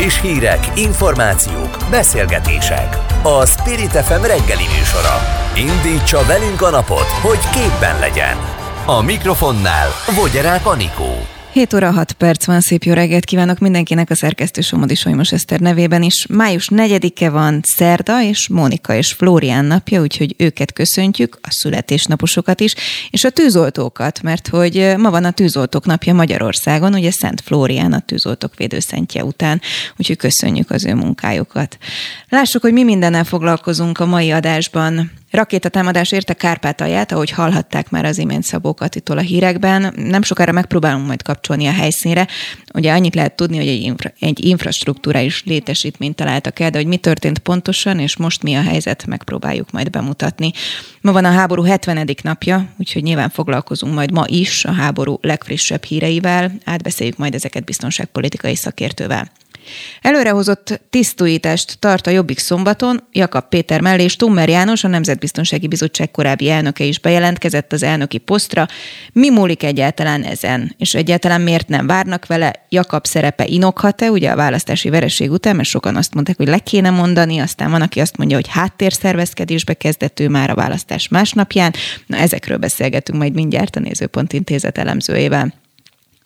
Friss hírek, információk, beszélgetések. A Spirit FM reggeli műsora. Indítsa velünk a napot, hogy képben legyen. A mikrofonnál Vogyerák Anikó. 7 óra 6 perc van, szép jó reggelt kívánok mindenkinek a szerkesztő Somodi Solymos Eszter nevében is. Május 4-e van szerda, és Mónika és Flórián napja, úgyhogy őket köszöntjük, a születésnaposokat is, és a tűzoltókat, mert hogy ma van a tűzoltók napja Magyarországon, ugye Szent Flórián a tűzoltók védőszentje után, úgyhogy köszönjük az ő munkájukat. Lássuk, hogy mi mindennel foglalkozunk a mai adásban. Rakétatámadás érte Kárpátalját, ahogy hallhatták már az imént Szabó Katitól a hírekben. Nem sokára megpróbálunk majd kapcsolni a helyszínre. Ugye annyit lehet tudni, hogy egy, infra, egy infrastruktúrális létesítményt találtak el, de hogy mi történt pontosan, és most mi a helyzet, megpróbáljuk majd bemutatni. Ma van a háború 70. napja, úgyhogy nyilván foglalkozunk majd ma is a háború legfrissebb híreivel. Átbeszéljük majd ezeket biztonságpolitikai szakértővel. Előrehozott tisztújítást tart a Jobbik szombaton, Jakab Péter mellé és Tummer János, a Nemzetbiztonsági Bizottság korábbi elnöke is bejelentkezett az elnöki posztra. Mi múlik egyáltalán ezen? És egyáltalán miért nem várnak vele? Jakab szerepe inokhat-e, ugye a választási vereség után, mert sokan azt mondták, hogy le kéne mondani, aztán van, aki azt mondja, hogy háttérszervezkedésbe kezdett ő már a választás másnapján. Na ezekről beszélgetünk majd mindjárt a Nézőpont Intézet elemzőjével.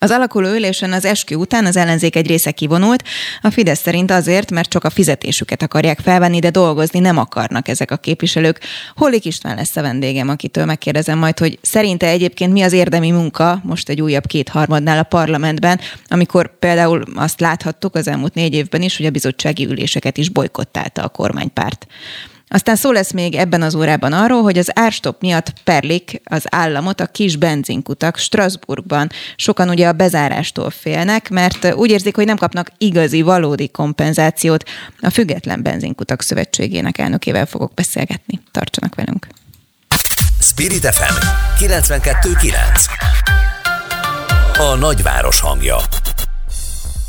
Az alakuló ülésen az eskü után az ellenzék egy része kivonult, a Fidesz szerint azért, mert csak a fizetésüket akarják felvenni, de dolgozni nem akarnak ezek a képviselők. Holik István lesz a vendégem, akitől megkérdezem majd, hogy szerinte egyébként mi az érdemi munka most egy újabb kétharmadnál a parlamentben, amikor például azt láthattuk az elmúlt négy évben is, hogy a bizottsági üléseket is bolykottálta a kormánypárt. Aztán szó lesz még ebben az órában arról, hogy az árstop miatt perlik az államot a kis benzinkutak Strasbourgban. Sokan ugye a bezárástól félnek, mert úgy érzik, hogy nem kapnak igazi, valódi kompenzációt. A Független Benzinkutak Szövetségének elnökével fogok beszélgetni. Tartsanak velünk! Spirit FM 92.9 A nagyváros hangja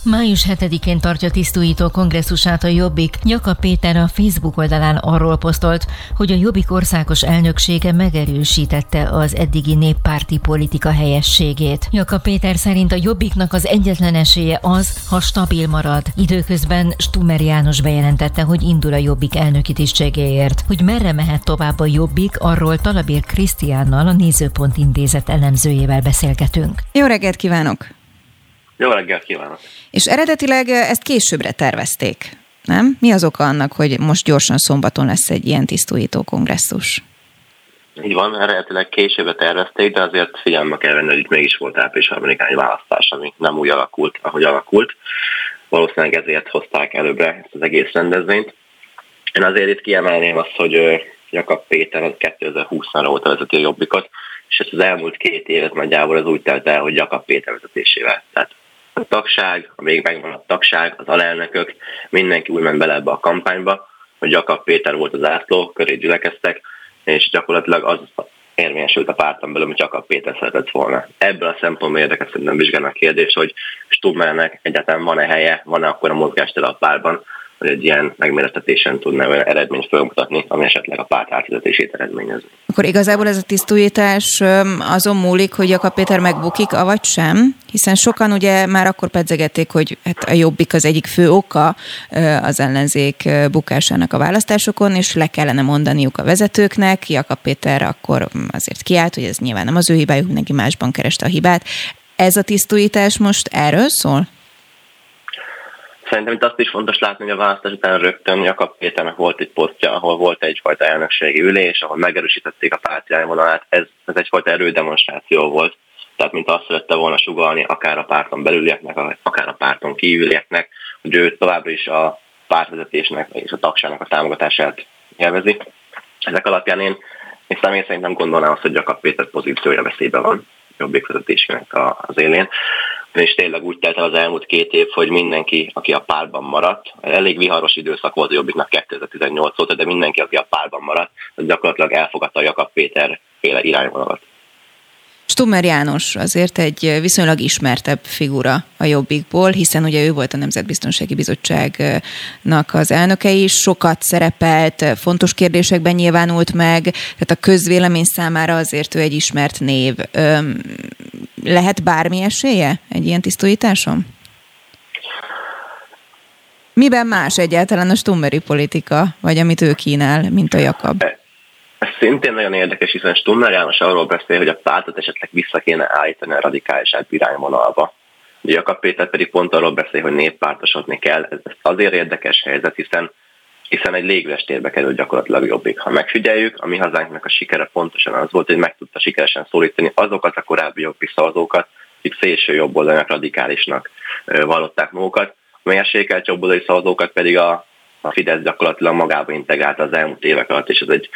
Május 7-én tartja tisztújító kongresszusát a Jobbik. Nyaka Péter a Facebook oldalán arról posztolt, hogy a Jobbik országos elnöksége megerősítette az eddigi néppárti politika helyességét. Nyaka Péter szerint a Jobbiknak az egyetlen esélye az, ha stabil marad. Időközben Stumer János bejelentette, hogy indul a Jobbik elnöki tisztségéért. Hogy merre mehet tovább a Jobbik, arról Talabér Krisztiánnal, a Nézőpont Intézet elemzőjével beszélgetünk. Jó reggelt kívánok! Jó reggelt kívánok! És eredetileg ezt későbbre tervezték, nem? Mi az oka annak, hogy most gyorsan szombaton lesz egy ilyen tisztújító kongresszus? Így van, eredetileg későbbre tervezték, de azért figyelme kell venni, hogy itt mégis volt április 3 választás, ami nem úgy alakult, ahogy alakult. Valószínűleg ezért hozták előbbre ezt az egész rendezvényt. Én azért itt kiemelném azt, hogy Jakab Péter az 2020-ra óta vezeti a Jobbikot, és ezt az elmúlt két évet nagyjából az úgy telt el, hogy Jakab Péter vezetésével. Tehát a tagság, a még megvan a tagság, az alelnökök, mindenki úgy ment bele ebbe a kampányba, hogy Jakab Péter volt az átló, köré gyülekeztek, és gyakorlatilag az érvényesült a párton belül, hogy Jakab Péter szeretett volna. Ebből a szempontból érdekes szerintem vizsgálni a kérdés, hogy Stubmernek egyáltalán van-e helye, van-e akkor a mozgástere a párban, hogy egy ilyen megmérettetésen tudna olyan eredményt felmutatni, ami esetleg a párt átvezetését eredményezni. Akkor igazából ez a tisztújítás azon múlik, hogy Jakab Péter megbukik, avagy sem? Hiszen sokan ugye már akkor pedzegették, hogy hát a jobbik az egyik fő oka az ellenzék bukásának a választásokon, és le kellene mondaniuk a vezetőknek. Jakab Péter akkor azért kiállt, hogy ez nyilván nem az ő hibájuk, mindenki másban kereste a hibát. Ez a tisztújítás most erről szól? Szerintem itt azt is fontos látni, hogy a választás után rögtön Jakab Péternek volt egy posztja, ahol volt egyfajta elnökségi ülés, ahol megerősítették a párt irányvonalát. Ez, ez egyfajta erődemonstráció volt. Tehát, mint azt szerette volna sugalni akár a párton belülieknek, akár a párton kívülieknek, hogy ő továbbra is a pártvezetésnek és a tagságnak a támogatását élvezi. Ezek alapján én, én személy szerint nem gondolnám azt, hogy Jakab Péter pozíciója veszélyben van jobbik vezetésének az élén és tényleg úgy telt el az elmúlt két év, hogy mindenki, aki a párban maradt, elég viharos időszak volt a Jobbiknak 2018 óta, de mindenki, aki a párban maradt, az gyakorlatilag elfogadta a Jakab Péter féle irányvonalat. Stummer János azért egy viszonylag ismertebb figura a Jobbikból, hiszen ugye ő volt a Nemzetbiztonsági Bizottságnak az elnöke is, sokat szerepelt, fontos kérdésekben nyilvánult meg, tehát a közvélemény számára azért ő egy ismert név. Lehet bármi esélye egy ilyen tisztújításon? Miben más egyáltalán a Stummeri politika, vagy amit ő kínál, mint a Jakab? Ez szintén nagyon érdekes, hiszen Stummer János arról beszél, hogy a pártot esetleg vissza kéne állítani a radikális irányvonalba. Jakab Péter pedig pont arról beszél, hogy néppártosodni kell. Ez azért érdekes helyzet, hiszen hiszen egy légüres térbe került gyakorlatilag jobbik. Ha megfigyeljük, a mi hazánknak a sikere pontosan az volt, hogy meg tudta sikeresen szólítani azokat a korábbi jobbik szavazókat, akik szélső jobboldalnak, radikálisnak vallották magukat, a mérsékelt jobboldali szavazókat pedig a, a Fidesz gyakorlatilag magába integrálta az elmúlt évek alatt, és ez egy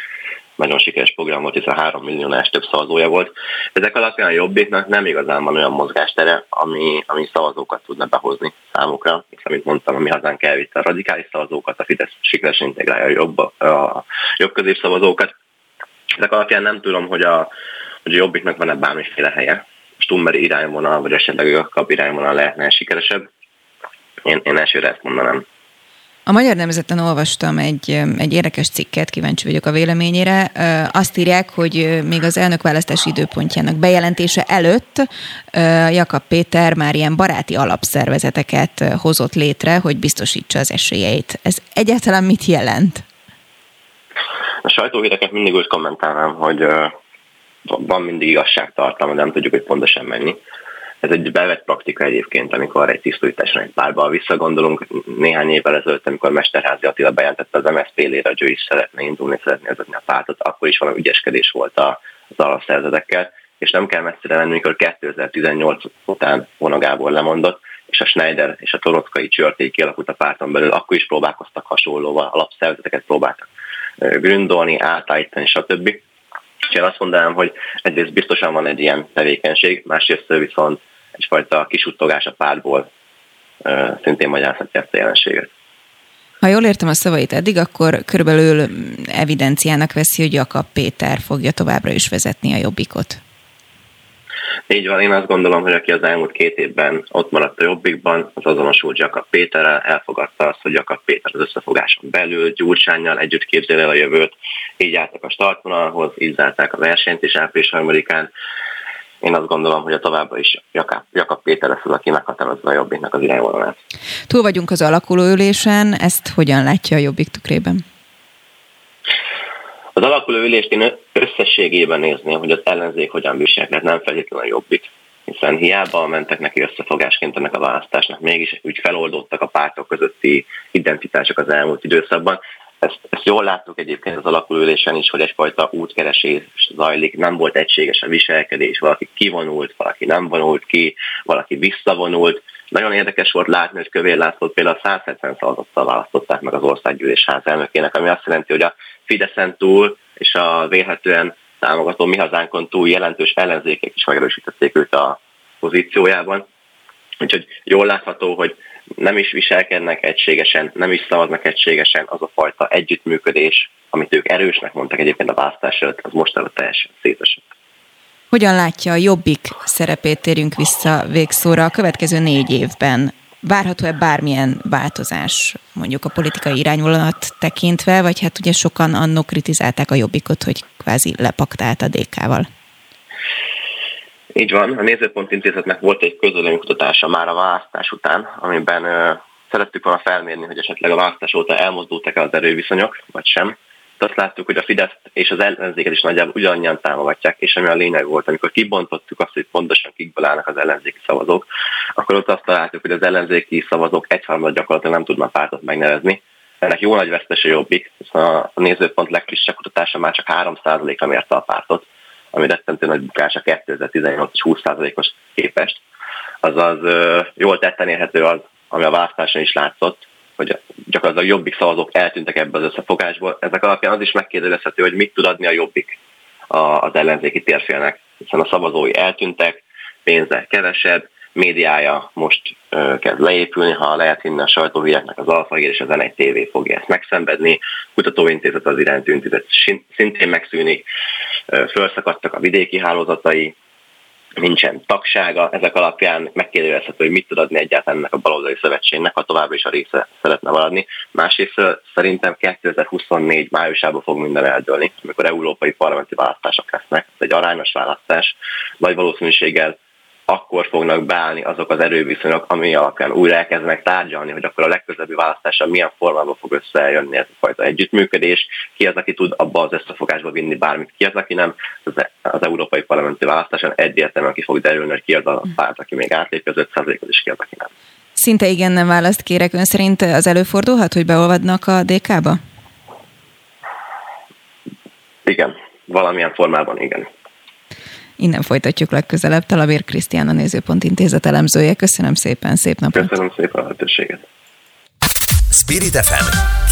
nagyon sikeres program volt, hiszen 3 milliónás több szavazója volt. Ezek alapján a jobbiknak nem igazán van olyan mozgástere, ami, ami szavazókat tudna behozni számukra, hiszen, mint mondtam, a mi hazánk elvitte a radikális szavazókat, a Fidesz sikeresen integrálja a jobb, a jobb szavazókat. Ezek alapján nem tudom, hogy a, hogy a jobbiknak van-e bármiféle helye. Stumberi irányvonal, vagy esetleg a kap irányvonal lehetne sikeresebb. Én, én elsőre ezt mondanám. A Magyar Nemzeten olvastam egy, egy érdekes cikket, kíváncsi vagyok a véleményére. Azt írják, hogy még az elnökválasztási időpontjának bejelentése előtt Jakab Péter már ilyen baráti alapszervezeteket hozott létre, hogy biztosítsa az esélyeit. Ez egyáltalán mit jelent? A sajtóhíreket mindig úgy kommentálnám, hogy van mindig igazságtartalma, de nem tudjuk, hogy pontosan mennyi. Ez egy bevett praktika egyébként, amikor egy tisztújtáson egy párban visszagondolunk. Néhány évvel ezelőtt, amikor Mesterházi Attila bejelentette az MSZP lére, hogy ő is szeretne indulni, szeretné vezetni a pártot, akkor is valami ügyeskedés volt az alapszerzetekkel, és nem kell messzire menni, amikor 2018 után Vona Gábor lemondott, és a Schneider és a Torockai csörtély kialakult a párton belül, akkor is próbálkoztak hasonlóval, alapszervezeteket próbáltak gründolni, átállítani, stb. És én azt mondanám, hogy egyrészt biztosan van egy ilyen tevékenység, másrészt viszont egyfajta kisuttogás a pártból szintén magyarázhatja ezt a jelenséget. Ha jól értem a szavait eddig, akkor körülbelül evidenciának veszi, hogy Jakab Péter fogja továbbra is vezetni a Jobbikot. Így van, én azt gondolom, hogy aki az elmúlt két évben ott maradt a Jobbikban, az azonosult Jakab Péterrel, elfogadta azt, hogy Jakab Péter az összefogáson belül, Gyurcsányjal együtt képzel el a jövőt, így álltak a startvonalhoz, így zárták a versenyt is április 3-án, én azt gondolom, hogy a továbbra is Jakab, Jakab Péter lesz az, aki meghatározza a Jobbiknak az irányvonalát. Túl vagyunk az alakuló ülésen, ezt hogyan látja a Jobbik tükrében? Az alakuló ülést én összességében nézném, hogy az ellenzék hogyan viselkedett, nem feltétlenül a jobbik hiszen hiába mentek neki összefogásként ennek a választásnak, mégis úgy feloldottak a pártok közötti identitások az elmúlt időszakban, ezt, ezt jól láttuk egyébként az alakulülésen is, hogy egyfajta útkeresés zajlik, nem volt egységes a viselkedés, valaki kivonult, valaki nem vonult ki, valaki visszavonult. Nagyon érdekes volt látni, hogy Kövér László például 170 szavazattal választották meg az országgyűlés házelnökének, ami azt jelenti, hogy a Fideszen túl és a vélhetően támogató mi hazánkon túl jelentős ellenzékek is megerősítették őt a pozíciójában. Úgyhogy jól látható, hogy nem is viselkednek egységesen, nem is szavaznak egységesen, az a fajta együttműködés, amit ők erősnek mondtak egyébként a választás előtt, az mostanra teljesen szétesett. Hogyan látja a Jobbik szerepét, térjünk vissza végszóra a következő négy évben? Várható-e bármilyen változás, mondjuk a politikai irányvonalat tekintve, vagy hát ugye sokan annok kritizálták a Jobbikot, hogy kvázi lepaktált a DK-val? Így van, a Nézőpont Intézetnek volt egy közöleménykutatása már a választás után, amiben ö, szerettük volna felmérni, hogy esetleg a választás óta elmozdultak-e az erőviszonyok, vagy sem. De azt láttuk, hogy a Fidesz és az ellenzéket is nagyjából ugyanannyian támogatják, és ami a lényeg volt, amikor kibontottuk azt, hogy pontosan kikből állnak az ellenzéki szavazók, akkor ott azt találtuk, hogy az ellenzéki szavazók egyharmad gyakorlatilag nem tudnak pártot megnevezni. Ennek jó nagy vesztese jobbik, hiszen a nézőpont legfrissebb kutatása már csak 3%-ra mérte a pártot ami rettentő nagy bukás a 2018 és 20%-os képest. Azaz jól tetten érhető az, ami a választáson is látszott, hogy gyakorlatilag jobbik szavazók eltűntek ebbe az összefogásból. Ezek alapján az is megkérdezhető, hogy mit tud adni a jobbik az ellenzéki térfélnek, hiszen a szavazói eltűntek, pénze kevesebb, médiája most ö, kezd leépülni, ha lehet hinni a sajtóhíreknek az Alfagér és az N1 TV fogja ezt megszenvedni, kutatóintézet az iránytű intézet szintén megszűnik, ö, felszakadtak a vidéki hálózatai, nincsen tagsága, ezek alapján megkérdezhető, hogy mit tud adni egyáltalán ennek a baloldali szövetségnek, ha továbbra is a része szeretne maradni. Másrészt szerintem 2024 májusában fog minden eldőlni, amikor európai parlamenti választások lesznek. Ez egy arányos választás, vagy valószínűséggel akkor fognak beállni azok az erőviszonyok, ami alapján újra elkezdenek tárgyalni, hogy akkor a legközelebbi választása milyen formában fog összejönni ez a fajta együttműködés, ki az, aki tud abba az összefogásba vinni bármit, ki az, aki nem. Az, az Európai Parlamenti választáson egyértelműen ki fog derülni, hogy ki az a párt, aki még átlépi az 5%-ot, és ki az, aki nem. Szinte igen nem választ kérek. Ön szerint az előfordulhat, hogy beolvadnak a DK-ba? Igen, valamilyen formában igen. Innen folytatjuk legközelebb. Talavér Krisztián a Nézőpont Intézet elemzője. Köszönöm szépen, szép napot! Köszönöm szépen a lehetőséget! Spirit FM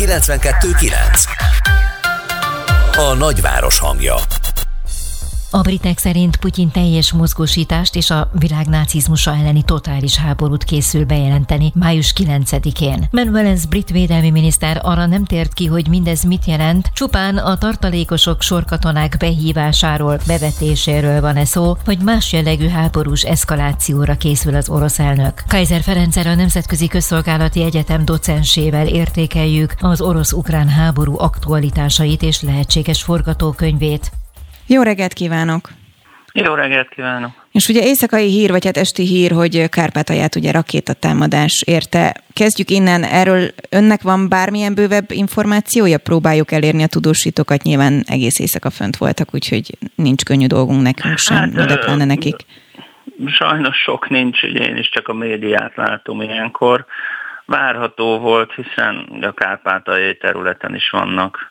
92.9 A nagyváros hangja a britek szerint Putyin teljes mozgósítást és a világ nácizmusa elleni totális háborút készül bejelenteni május 9-én. Ben brit védelmi miniszter arra nem tért ki, hogy mindez mit jelent, csupán a tartalékosok sorkatonák behívásáról, bevetéséről van-e szó, vagy más jellegű háborús eszkalációra készül az orosz elnök. Kaiser Ferencer a Nemzetközi Közszolgálati Egyetem docensével értékeljük az orosz-ukrán háború aktualitásait és lehetséges forgatókönyvét. Jó reggelt kívánok! Jó reggelt kívánok! És ugye éjszakai hír, vagy hát esti hír, hogy Kárpátalját ugye rakétatámadás érte. Kezdjük innen, erről önnek van bármilyen bővebb információja? Próbáljuk elérni a tudósítókat, nyilván egész éjszaka fönt voltak, úgyhogy nincs könnyű dolgunk nekünk sem, hát, de pláne nekik. Sajnos sok nincs, ugye én is csak a médiát látom ilyenkor. Várható volt, hiszen a Kárpátaljai területen is vannak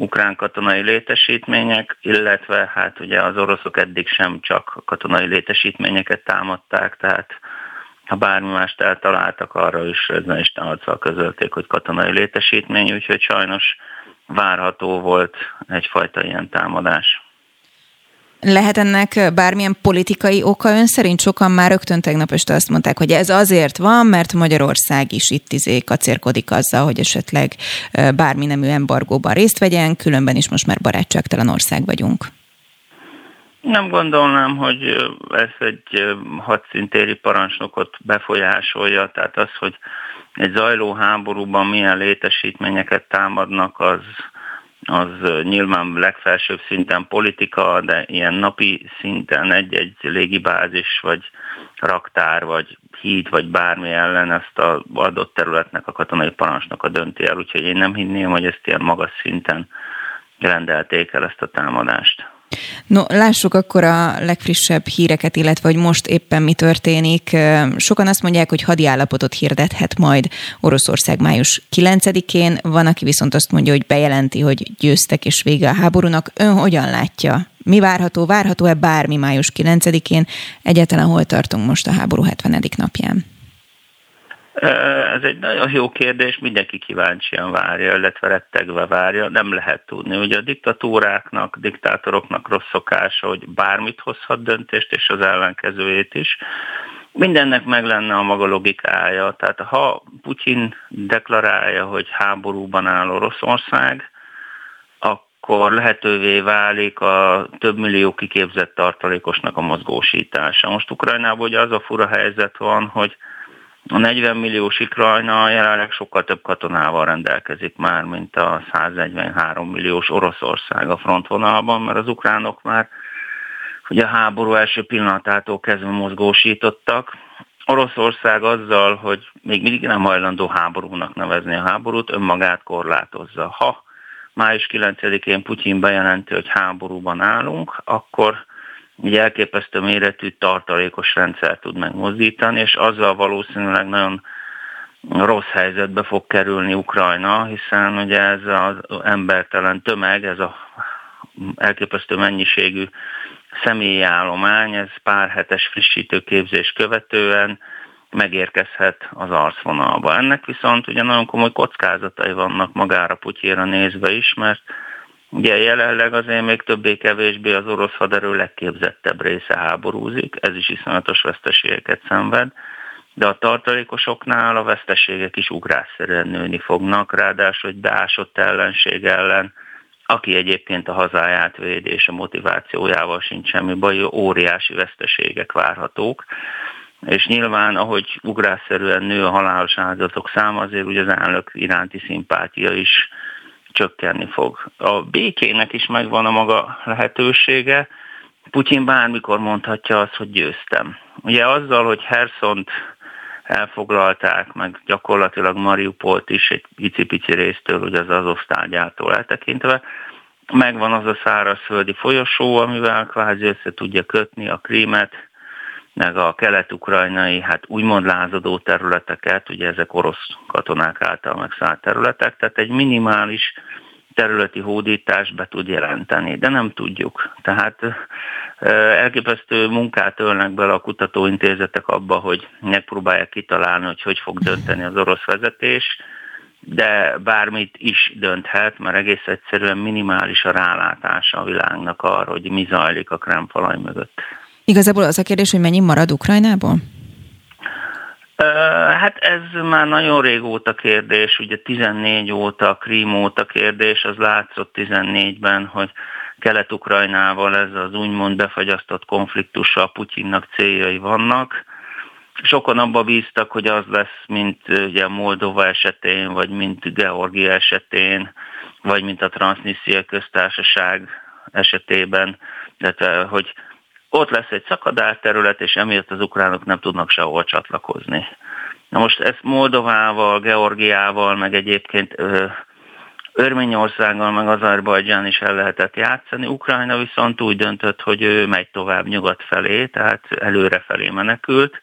ukrán katonai létesítmények, illetve hát ugye az oroszok eddig sem csak katonai létesítményeket támadták, tehát ha bármi mást eltaláltak, arra is ezen is arccal közölték, hogy katonai létesítmény, úgyhogy sajnos várható volt egyfajta ilyen támadás. Lehet ennek bármilyen politikai oka ön szerint? Sokan már rögtön tegnap este azt mondták, hogy ez azért van, mert Magyarország is itt izé kacérkodik azzal, hogy esetleg bármi nemű embargóban részt vegyen, különben is most már barátságtalan ország vagyunk. Nem gondolnám, hogy ez egy hadszintéri parancsnokot befolyásolja, tehát az, hogy egy zajló háborúban milyen létesítményeket támadnak, az az nyilván legfelsőbb szinten politika, de ilyen napi szinten egy-egy légibázis, vagy raktár, vagy híd, vagy bármi ellen ezt az adott területnek a katonai parancsnoka dönti el, úgyhogy én nem hinném, hogy ezt ilyen magas szinten rendelték el ezt a támadást. No, lássuk akkor a legfrissebb híreket, illetve hogy most éppen mi történik. Sokan azt mondják, hogy hadi állapotot hirdethet majd Oroszország május 9-én. Van, aki viszont azt mondja, hogy bejelenti, hogy győztek és vége a háborúnak. Ön hogyan látja? Mi várható? Várható-e bármi május 9-én? Egyáltalán hol tartunk most a háború 70. napján? Ez egy nagyon jó kérdés, mindenki kíváncsian várja, illetve rettegve várja, nem lehet tudni. Ugye a diktatúráknak, diktátoroknak rossz szokása, hogy bármit hozhat döntést, és az ellenkezőjét is. Mindennek meg lenne a maga logikája. Tehát ha Putyin deklarálja, hogy háborúban áll Oroszország, akkor lehetővé válik a több millió kiképzett tartalékosnak a mozgósítása. Most Ukrajnában ugye az a fura helyzet van, hogy a 40 milliós Ukrajna jelenleg sokkal több katonával rendelkezik már, mint a 143 milliós Oroszország a frontvonalban, mert az ukránok már ugye a háború első pillanatától kezdve mozgósítottak. Oroszország azzal, hogy még mindig nem hajlandó háborúnak nevezni a háborút, önmagát korlátozza. Ha május 9-én Putyin bejelenti, hogy háborúban állunk, akkor egy elképesztő méretű tartalékos rendszer tud megmozdítani, és azzal valószínűleg nagyon rossz helyzetbe fog kerülni Ukrajna, hiszen ugye ez az embertelen tömeg, ez a elképesztő mennyiségű személyi állomány, ez pár hetes frissítőképzés követően megérkezhet az arcvonalba. Ennek viszont ugye nagyon komoly kockázatai vannak magára Putyéra nézve is, mert Ugye jelenleg azért még többé-kevésbé az orosz haderő legképzettebb része háborúzik, ez is iszonyatos veszteségeket szenved, de a tartalékosoknál a veszteségek is ugrásszerűen nőni fognak, ráadásul egy beásott ellenség ellen, aki egyébként a hazáját véd és a motivációjával sincs semmi baj, óriási veszteségek várhatók. És nyilván, ahogy ugrásszerűen nő a halálos áldozatok száma, azért ugye az elnök iránti szimpátia is csökkenni fog. A békének is megvan a maga lehetősége, Putyin bármikor mondhatja azt, hogy győztem. Ugye azzal, hogy Herszont elfoglalták, meg gyakorlatilag Mariupolt is egy pici-pici résztől, ugye az Azosztálgyától eltekintve, megvan az a szárazföldi folyosó, amivel kvázi össze tudja kötni a krímet, meg a kelet-ukrajnai, hát úgymond lázadó területeket, ugye ezek orosz katonák által megszállt területek, tehát egy minimális területi hódítást be tud jelenteni, de nem tudjuk. Tehát elképesztő munkát ölnek bele a kutatóintézetek abba, hogy megpróbálják kitalálni, hogy hogy fog dönteni az orosz vezetés, de bármit is dönthet, mert egész egyszerűen minimális a rálátása a világnak arra, hogy mi zajlik a kremfalaj mögött. Igazából az a kérdés, hogy mennyi marad Ukrajnából? Hát ez már nagyon régóta kérdés, ugye 14 óta, Krím óta kérdés, az látszott 14-ben, hogy Kelet-Ukrajnával ez az úgymond befagyasztott konfliktussal Putyinnak céljai vannak. Sokan abba bíztak, hogy az lesz, mint ugye Moldova esetén, vagy mint Georgia esetén, vagy mint a Transnistria köztársaság esetében, illetve hogy ott lesz egy szakadárterület, és emiatt az ukránok nem tudnak sehol csatlakozni. Na most ezt Moldovával, Georgiával, meg egyébként Örményországgal, meg Azerbajdzsán is el lehetett játszani. Ukrajna viszont úgy döntött, hogy ő megy tovább nyugat felé, tehát előre felé menekült.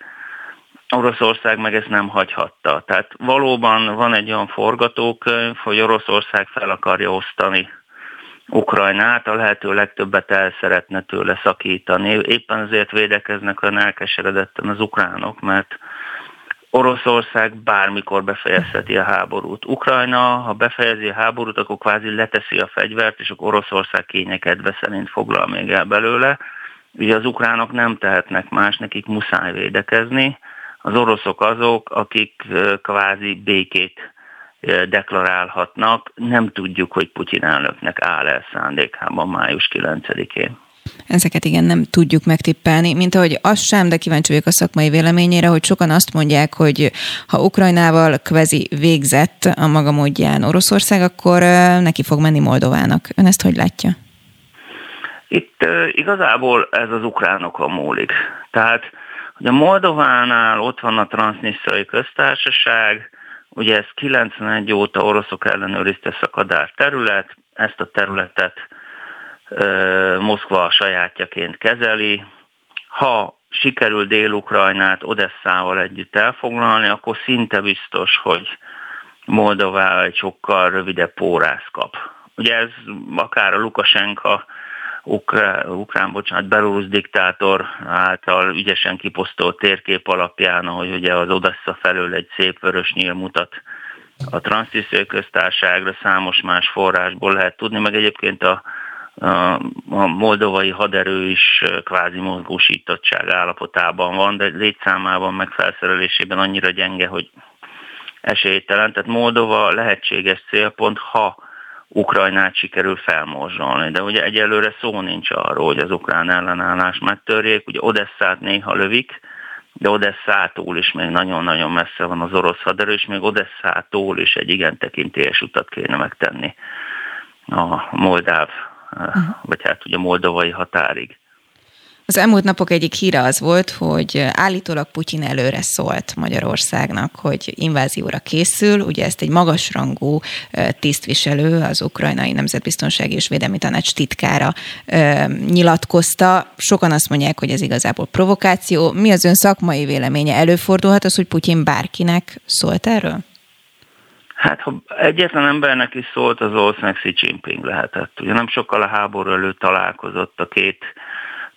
Oroszország meg ezt nem hagyhatta. Tehát valóban van egy olyan forgatókönyv, hogy Oroszország fel akarja osztani Ukrajnát, a lehető legtöbbet el szeretne tőle szakítani. Éppen azért védekeznek olyan elkeseredetten az ukránok, mert Oroszország bármikor befejezheti a háborút. Ukrajna, ha befejezi a háborút, akkor kvázi leteszi a fegyvert, és akkor Oroszország kényekedve szerint foglal még el belőle. Ugye az ukránok nem tehetnek más, nekik muszáj védekezni. Az oroszok azok, akik kvázi békét deklarálhatnak. Nem tudjuk, hogy Putyin elnöknek áll el szándékában május 9-én. Ezeket igen, nem tudjuk megtippelni, mint ahogy az sem, de kíváncsi vagyok a szakmai véleményére, hogy sokan azt mondják, hogy ha Ukrajnával kvezi végzett a maga módján Oroszország, akkor neki fog menni Moldovának. Ön ezt hogy látja? Itt uh, igazából ez az ukránokon múlik. Tehát, hogy a Moldovánál ott van a Transnisztrai köztársaság, Ugye ez 91 óta oroszok ellenőrizte szakadár terület, ezt a területet e, Moszkva a sajátjaként kezeli. Ha sikerül Dél-Ukrajnát Odesszával együtt elfoglalni, akkor szinte biztos, hogy Moldová egy sokkal rövidebb pórász kap. Ugye ez akár a Lukasenka ukrán, ukrán bocsánat, belorusz diktátor által ügyesen kiposztolt térkép alapján, hogy ugye az Odessa felől egy szép vörös nyíl mutat a Transzisztria köztárságra, számos más forrásból lehet tudni, meg egyébként a, a, a moldovai haderő is kvázi mozgósítottság állapotában van, de létszámában meg felszerelésében annyira gyenge, hogy esélytelen. Tehát Moldova lehetséges célpont, ha Ukrajnát sikerül felmorzsolni. De ugye egyelőre szó nincs arról, hogy az ukrán ellenállás megtörjék. Ugye Odesszát néha lövik, de Odesszától is még nagyon-nagyon messze van az orosz haderő, és még Odesszától is egy igen tekintélyes utat kéne megtenni a moldáv, uh-huh. vagy hát ugye moldovai határig. Az elmúlt napok egyik híre az volt, hogy állítólag Putyin előre szólt Magyarországnak, hogy invázióra készül. Ugye ezt egy magasrangú tisztviselő, az Ukrajnai Nemzetbiztonsági és Védelmi Tanács titkára nyilatkozta. Sokan azt mondják, hogy ez igazából provokáció. Mi az ön szakmai véleménye? Előfordulhat az, hogy Putyin bárkinek szólt erről? Hát, ha egyetlen embernek is szólt, az valószínűleg Xi Jinping lehetett. Ugye nem sokkal a háború előtt találkozott a két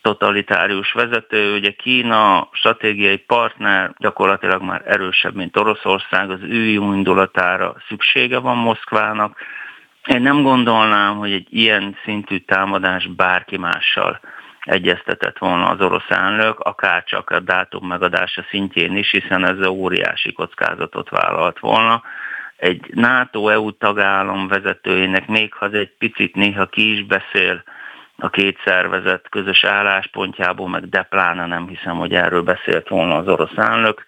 totalitárius vezető, ugye Kína stratégiai partner gyakorlatilag már erősebb, mint Oroszország, az ő jó indulatára szüksége van Moszkvának. Én nem gondolnám, hogy egy ilyen szintű támadás bárki mással egyeztetett volna az orosz elnök, akár csak a dátum megadása szintjén is, hiszen ez óriási kockázatot vállalt volna. Egy NATO-EU tagállam vezetőjének még ha egy picit néha ki is beszél, a két szervezet közös álláspontjából, meg de nem hiszem, hogy erről beszélt volna az orosz elnök.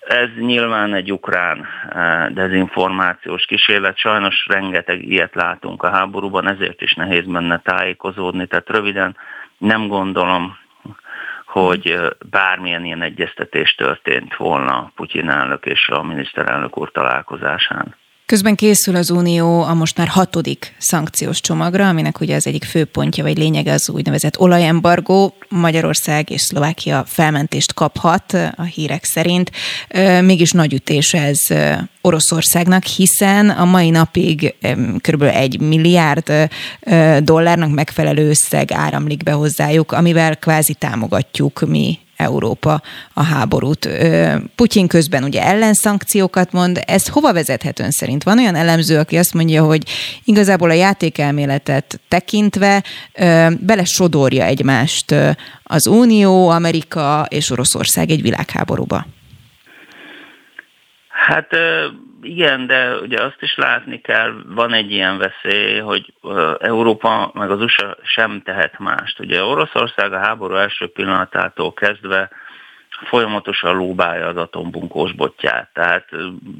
Ez nyilván egy ukrán eh, dezinformációs kísérlet, sajnos rengeteg ilyet látunk a háborúban, ezért is nehéz benne tájékozódni, tehát röviden Nem gondolom, hogy bármilyen ilyen egyeztetés történt volna Putyin elnök és a miniszterelnök úr találkozásán. Közben készül az Unió a most már hatodik szankciós csomagra, aminek ugye az egyik főpontja vagy lényege az úgynevezett olajembargó. Magyarország és Szlovákia felmentést kaphat a hírek szerint. Mégis nagy ütés ez Oroszországnak, hiszen a mai napig kb. egy milliárd dollárnak megfelelő összeg áramlik be hozzájuk, amivel kvázi támogatjuk mi Európa a háborút. Putyin közben ugye ellenszankciókat mond, ez hova vezethet ön szerint? Van olyan elemző, aki azt mondja, hogy igazából a játékelméletet tekintve bele sodorja egymást az Unió, Amerika és Oroszország egy világháborúba. Hát igen, de ugye azt is látni kell, van egy ilyen veszély, hogy Európa meg az USA sem tehet mást. Ugye Oroszország a háború első pillanatától kezdve folyamatosan lóbálja az atombunkós botját. Tehát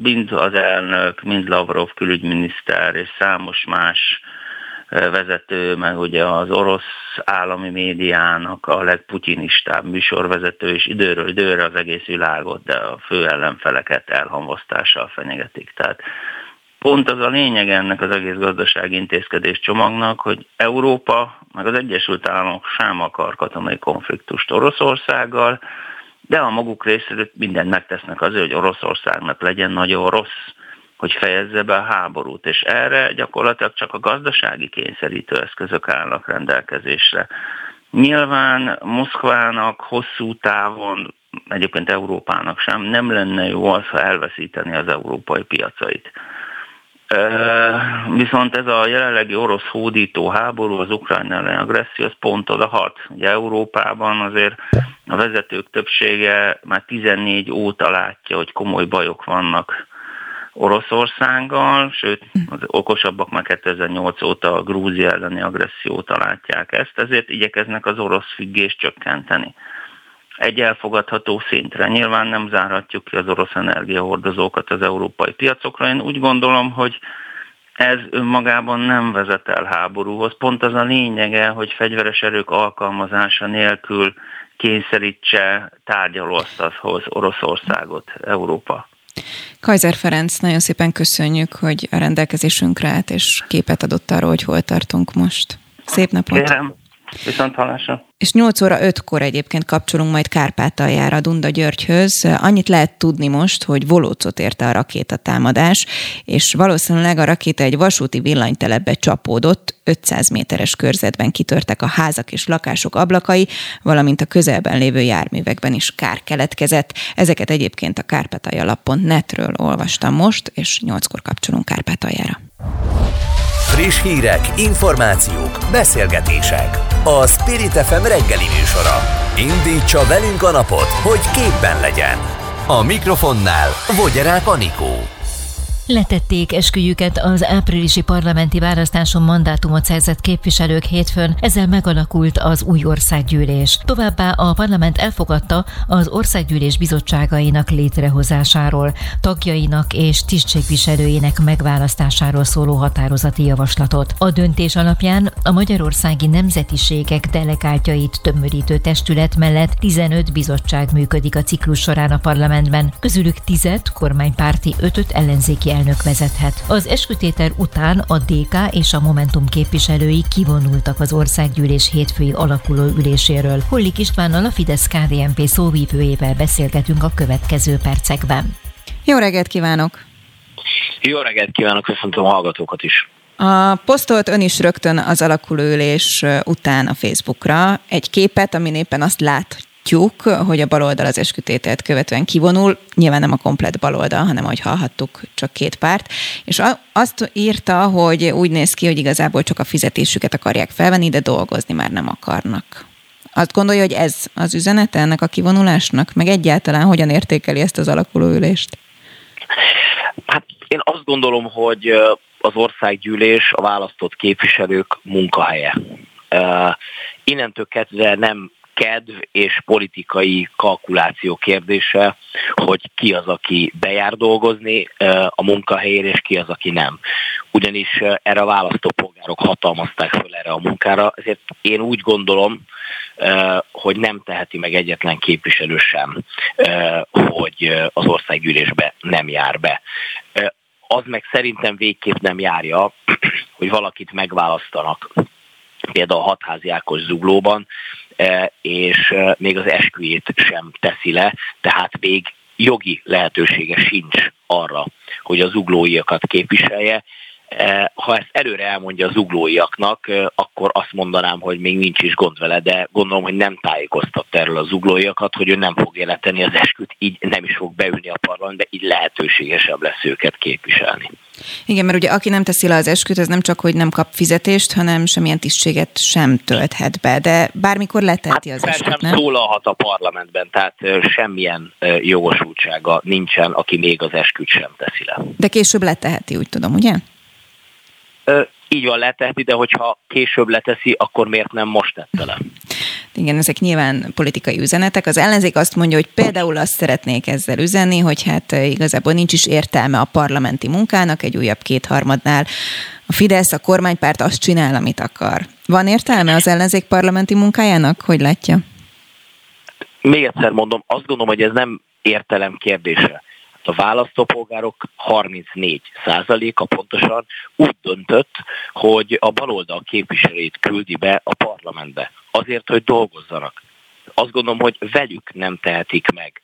mind az elnök, mind Lavrov külügyminiszter és számos más vezető, meg ugye az orosz állami médiának a legputyinistább műsorvezető, és időről időre az egész világot, de a fő ellenfeleket elhamvasztással fenyegetik. Tehát pont az a lényeg ennek az egész gazdasági intézkedés csomagnak, hogy Európa, meg az Egyesült Államok sem akar katonai konfliktust Oroszországgal, de a maguk részéről mindent megtesznek azért, hogy Oroszországnak legyen nagyon rossz hogy fejezze be a háborút, és erre gyakorlatilag csak a gazdasági kényszerítő eszközök állnak rendelkezésre. Nyilván Moszkvának hosszú távon, egyébként Európának sem, nem lenne jó az, ha elveszíteni az európai piacait. Viszont ez a jelenlegi orosz hódító háború, az ukrán ellen agresszió, az pont oda hat. Ugye Európában azért a vezetők többsége már 14 óta látja, hogy komoly bajok vannak Oroszországgal, sőt az okosabbak már 2008 óta a Grúzia elleni agressziót látják ezt, ezért igyekeznek az orosz függést csökkenteni. Egy elfogadható szintre. Nyilván nem zárhatjuk ki az orosz energiahordozókat az európai piacokra. Én úgy gondolom, hogy ez önmagában nem vezet el háborúhoz. Pont az a lényege, hogy fegyveres erők alkalmazása nélkül kényszerítse tárgyalóasztalhoz Oroszországot Európa. Kajzer Ferenc, nagyon szépen köszönjük, hogy a rendelkezésünkre állt, és képet adott arról, hogy hol tartunk most. Szép napot! Kérem. Viszont hallásra. És 8 óra 5-kor egyébként kapcsolunk majd Kárpátaljára Dunda Györgyhöz. Annyit lehet tudni most, hogy Volócot érte a rakétatámadás, és valószínűleg a rakéta egy vasúti villanytelepbe csapódott, 500 méteres körzetben kitörtek a házak és lakások ablakai, valamint a közelben lévő járművekben is kár keletkezett. Ezeket egyébként a kárpátalja.net-ről olvastam most, és 8-kor kapcsolunk Kárpátaljára. Friss hírek, információk, beszélgetések. A Spirit FM reggeli műsora. Indítsa velünk a napot, hogy képben legyen. A mikrofonnál Vogyerák Anikó. Letették esküjüket az áprilisi parlamenti választáson mandátumot szerzett képviselők hétfőn, ezzel megalakult az új országgyűlés. Továbbá a parlament elfogadta az országgyűlés bizottságainak létrehozásáról, tagjainak és tisztségviselőinek megválasztásáról szóló határozati javaslatot. A döntés alapján a magyarországi nemzetiségek delegáltjait tömörítő testület mellett 15 bizottság működik a ciklus során a parlamentben, közülük 10 kormánypárti, 5 ellenzéki elnök vezethet. Az eskütéter után a DK és a Momentum képviselői kivonultak az országgyűlés hétfői alakuló üléséről. Hollik Istvánnal a fidesz KDNP szóvívőjével beszélgetünk a következő percekben. Jó reggelt kívánok! Jó reggelt kívánok, köszöntöm a hallgatókat is! A posztolt ön is rögtön az alakulőülés után a Facebookra egy képet, amin éppen azt lát, látjuk, hogy a baloldal az eskütételt követően kivonul, nyilván nem a komplet baloldal, hanem ahogy hallhattuk, csak két párt, és azt írta, hogy úgy néz ki, hogy igazából csak a fizetésüket akarják felvenni, de dolgozni már nem akarnak. Azt gondolja, hogy ez az üzenete ennek a kivonulásnak, meg egyáltalán hogyan értékeli ezt az alakulóülést? Hát én azt gondolom, hogy az országgyűlés a választott képviselők munkahelye. Uh, innentől kezdve nem kedv és politikai kalkuláció kérdése, hogy ki az, aki bejár dolgozni a munkahelyére, és ki az, aki nem. Ugyanis erre a választópolgárok hatalmazták föl erre a munkára, ezért én úgy gondolom, hogy nem teheti meg egyetlen képviselő sem, hogy az országgyűlésbe nem jár be. Az meg szerintem végképp nem járja, hogy valakit megválasztanak például a hatházi Ákos zuglóban, és még az esküjét sem teszi le, tehát még jogi lehetősége sincs arra, hogy az uglóiakat képviselje, Eh, ha ezt előre elmondja az uglóiaknak, akkor azt mondanám, hogy még nincs is gond vele, de gondolom, hogy nem tájékoztat erről az uglóiakat, hogy ő nem fog életeni az esküt, így nem is fog beülni a parlamentbe, így lehetőségesebb lesz őket képviselni. Igen, mert ugye aki nem teszi le az esküt, az nem csak, hogy nem kap fizetést, hanem semmilyen tisztséget sem tölthet be, de bármikor leteheti hát, az esküt, nem? szólalhat a parlamentben, tehát eh, semmilyen jogosultsága nincsen, aki még az esküt sem teszi le. De később leteheti, úgy tudom, ugye? így van leteheti, de hogyha később leteszi, akkor miért nem most tette le? Igen, ezek nyilván politikai üzenetek. Az ellenzék azt mondja, hogy például azt szeretnék ezzel üzenni, hogy hát igazából nincs is értelme a parlamenti munkának, egy újabb kétharmadnál a Fidesz, a kormánypárt azt csinál, amit akar. Van értelme az ellenzék parlamenti munkájának? Hogy látja? Még egyszer mondom, azt gondolom, hogy ez nem értelem kérdése a választópolgárok 34 százaléka pontosan úgy döntött, hogy a baloldal képviselőit küldi be a parlamentbe, azért, hogy dolgozzanak. Azt gondolom, hogy velük nem tehetik meg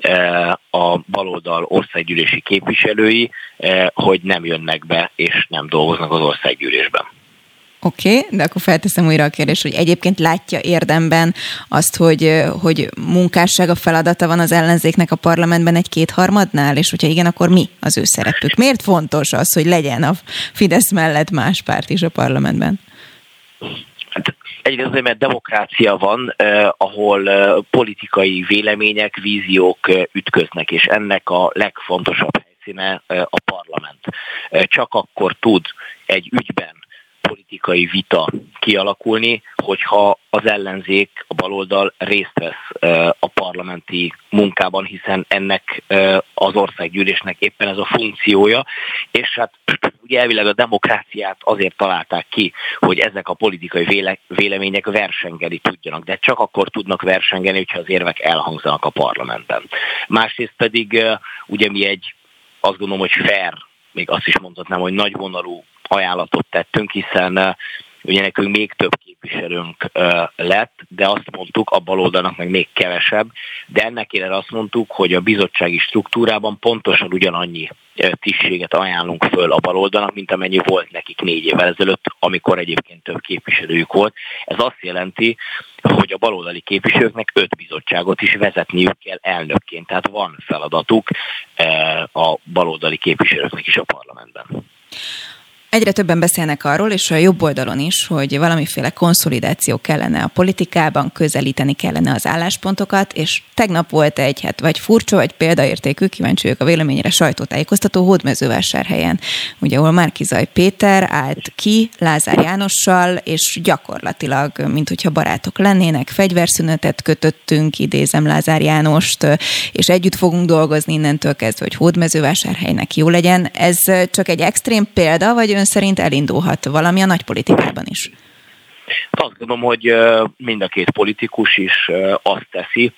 e, a baloldal országgyűlési képviselői, e, hogy nem jönnek be és nem dolgoznak az országgyűlésben. Oké, okay, de akkor felteszem újra a kérdést, hogy egyébként látja érdemben azt, hogy, hogy munkásság a feladata van az ellenzéknek a parlamentben egy kétharmadnál, és hogyha igen, akkor mi az ő szerepük? Miért fontos az, hogy legyen a Fidesz mellett más párt is a parlamentben? Hát egyrészt azért, mert demokrácia van, eh, ahol eh, politikai vélemények, víziók eh, ütköznek, és ennek a legfontosabb helyszíne eh, a parlament. Eh, csak akkor tud egy ügyben politikai vita kialakulni, hogyha az ellenzék, a baloldal részt vesz a parlamenti munkában, hiszen ennek az országgyűlésnek éppen ez a funkciója, és hát ugye elvileg a demokráciát azért találták ki, hogy ezek a politikai véle, vélemények versengeni tudjanak, de csak akkor tudnak versengeni, hogyha az érvek elhangzanak a parlamentben. Másrészt pedig ugye mi egy azt gondolom, hogy fair, még azt is mondhatnám, hogy nagyvonalú ajánlatot tettünk, hiszen ugye nekünk még több képviselőnk lett, de azt mondtuk, a baloldalnak meg még kevesebb, de ennek ellenére azt mondtuk, hogy a bizottsági struktúrában pontosan ugyanannyi tisztséget ajánlunk föl a baloldalnak, mint amennyi volt nekik négy évvel ezelőtt, amikor egyébként több képviselőjük volt. Ez azt jelenti, hogy a baloldali képviselőknek öt bizottságot is vezetniük kell elnökként, tehát van feladatuk a baloldali képviselőknek is a parlamentben. Egyre többen beszélnek arról, és a jobb oldalon is, hogy valamiféle konszolidáció kellene a politikában, közelíteni kellene az álláspontokat, és tegnap volt egy, hát vagy furcsa, vagy példaértékű, kíváncsi vagyok a véleményére sajtótájékoztató Hódmezővásárhelyen, ugye ahol Márkizaj Péter állt ki Lázár Jánossal, és gyakorlatilag, mint hogyha barátok lennének, fegyverszünetet kötöttünk, idézem Lázár Jánost, és együtt fogunk dolgozni innentől kezdve, hogy Hódmezővásárhelynek jó legyen. Ez csak egy extrém példa, vagy ön szerint elindulhat valami a nagypolitikában is? Azt gondolom, hogy mind a két politikus is azt teszi,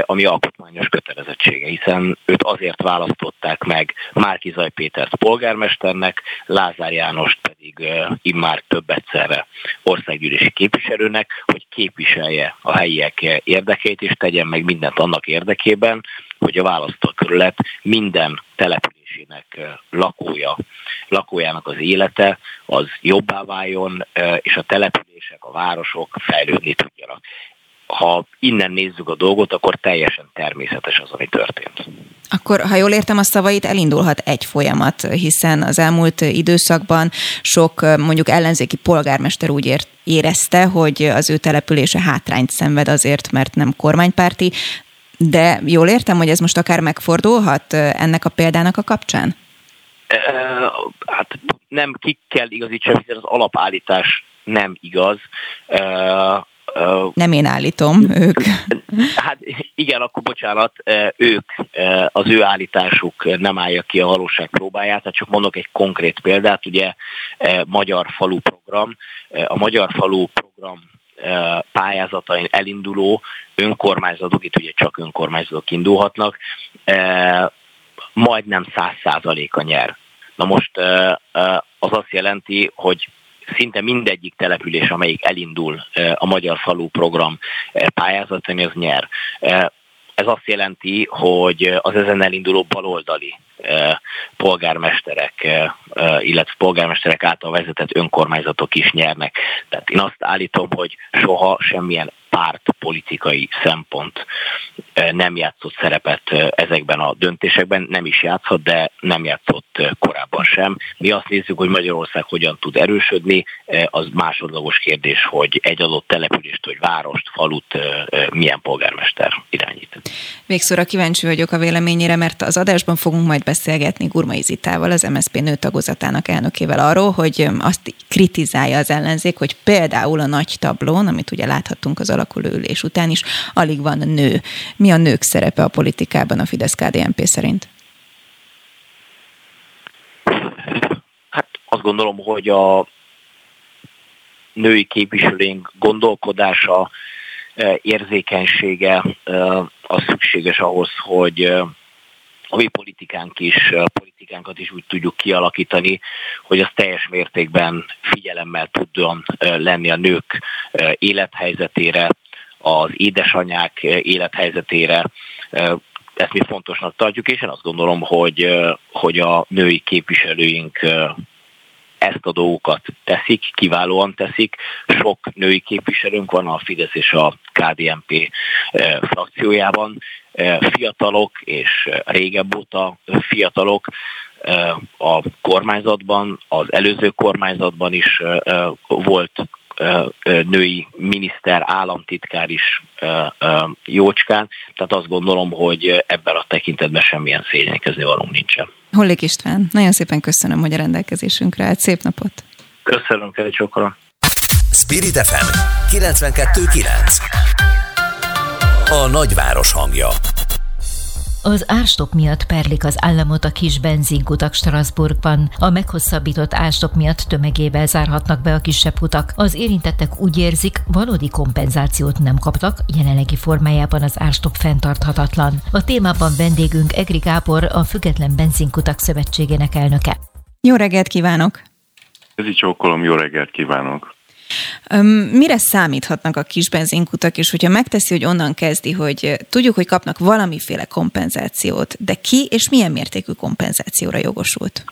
ami alkotmányos kötelezettsége, hiszen őt azért választották meg Márki Zaj Pétert polgármesternek, Lázár Jánost pedig immár több egyszerre országgyűlési képviselőnek, hogy képviselje a helyiek érdekeit, és tegyen meg mindent annak érdekében, hogy a választókerület minden településének lakója, lakójának az élete az jobbá váljon, és a települések, a városok fejlődni tudjanak. Ha innen nézzük a dolgot, akkor teljesen természetes az, ami történt. Akkor, ha jól értem a szavait, elindulhat egy folyamat, hiszen az elmúlt időszakban sok mondjuk ellenzéki polgármester úgy ért, érezte, hogy az ő települése hátrányt szenved azért, mert nem kormánypárti, de jól értem, hogy ez most akár megfordulhat ennek a példának a kapcsán? Hát nem ki kell igazítsam, hiszen az alapállítás nem igaz. Nem én állítom, ők. Hát igen, akkor bocsánat, ők, az ő állításuk nem állja ki a valóság próbáját, hát csak mondok egy konkrét példát, ugye Magyar Falu program. A Magyar Falu program pályázatain elinduló önkormányzatok, itt ugye csak önkormányzatok indulhatnak, majdnem száz százaléka nyer. Na most az azt jelenti, hogy szinte mindegyik település, amelyik elindul a Magyar Falu program pályázaton, az nyer. Ez azt jelenti, hogy az ezen elinduló baloldali polgármesterek, illetve polgármesterek által vezetett önkormányzatok is nyernek. Tehát én azt állítom, hogy soha semmilyen pártpolitikai szempont nem játszott szerepet ezekben a döntésekben, nem is játszhat, de nem játszott korábban sem. Mi azt nézzük, hogy Magyarország hogyan tud erősödni, az másodlagos kérdés, hogy egy adott települést, vagy várost, falut milyen polgármester irányít. Végszóra kíváncsi vagyok a véleményére, mert az adásban fogunk majd beszélgetni Gurmai Zitával, az MSZP nőtagozatának elnökével arról, hogy azt kritizálja az ellenzék, hogy például a nagy tablón, amit ugye láthattunk az alakuló ülés után is, alig van nő. Mi a nők szerepe a politikában a Fidesz-KDNP szerint? Hát azt gondolom, hogy a női képviselőink gondolkodása, eh, érzékenysége eh, az szükséges ahhoz, hogy eh, a mi politikánk is, a politikánkat is úgy tudjuk kialakítani, hogy az teljes mértékben figyelemmel tudjon lenni a nők élethelyzetére, az édesanyák élethelyzetére, ezt mi fontosnak tartjuk, és én azt gondolom, hogy, hogy a női képviselőink ezt a dolgokat teszik, kiválóan teszik. Sok női képviselőnk van a Fidesz és a KDNP frakciójában. Fiatalok és régebb óta fiatalok a kormányzatban, az előző kormányzatban is volt női miniszter, államtitkár is jócskán, tehát azt gondolom, hogy ebben a tekintetben semmilyen szégyenkezni valunk nincsen. Hollik István, nagyon szépen köszönöm, hogy a rendelkezésünkre állt. Szép napot! Köszönöm, Keri Csokora! Spirit FM 92.9 A nagyváros hangja az árstop miatt perlik az államot a kis benzinkutak Strasbourgban. A meghosszabbított árstop miatt tömegével zárhatnak be a kisebb utak. Az érintettek úgy érzik, valódi kompenzációt nem kaptak, jelenlegi formájában az árstop fenntarthatatlan. A témában vendégünk Egri Gábor, a Független Benzinkutak Szövetségének elnöke. Jó reggelt kívánok! Ez így csókolom, jó reggelt kívánok! Mire számíthatnak a kis benzinkutak, és hogyha megteszi, hogy onnan kezdi, hogy tudjuk, hogy kapnak valamiféle kompenzációt, de ki és milyen mértékű kompenzációra jogosult?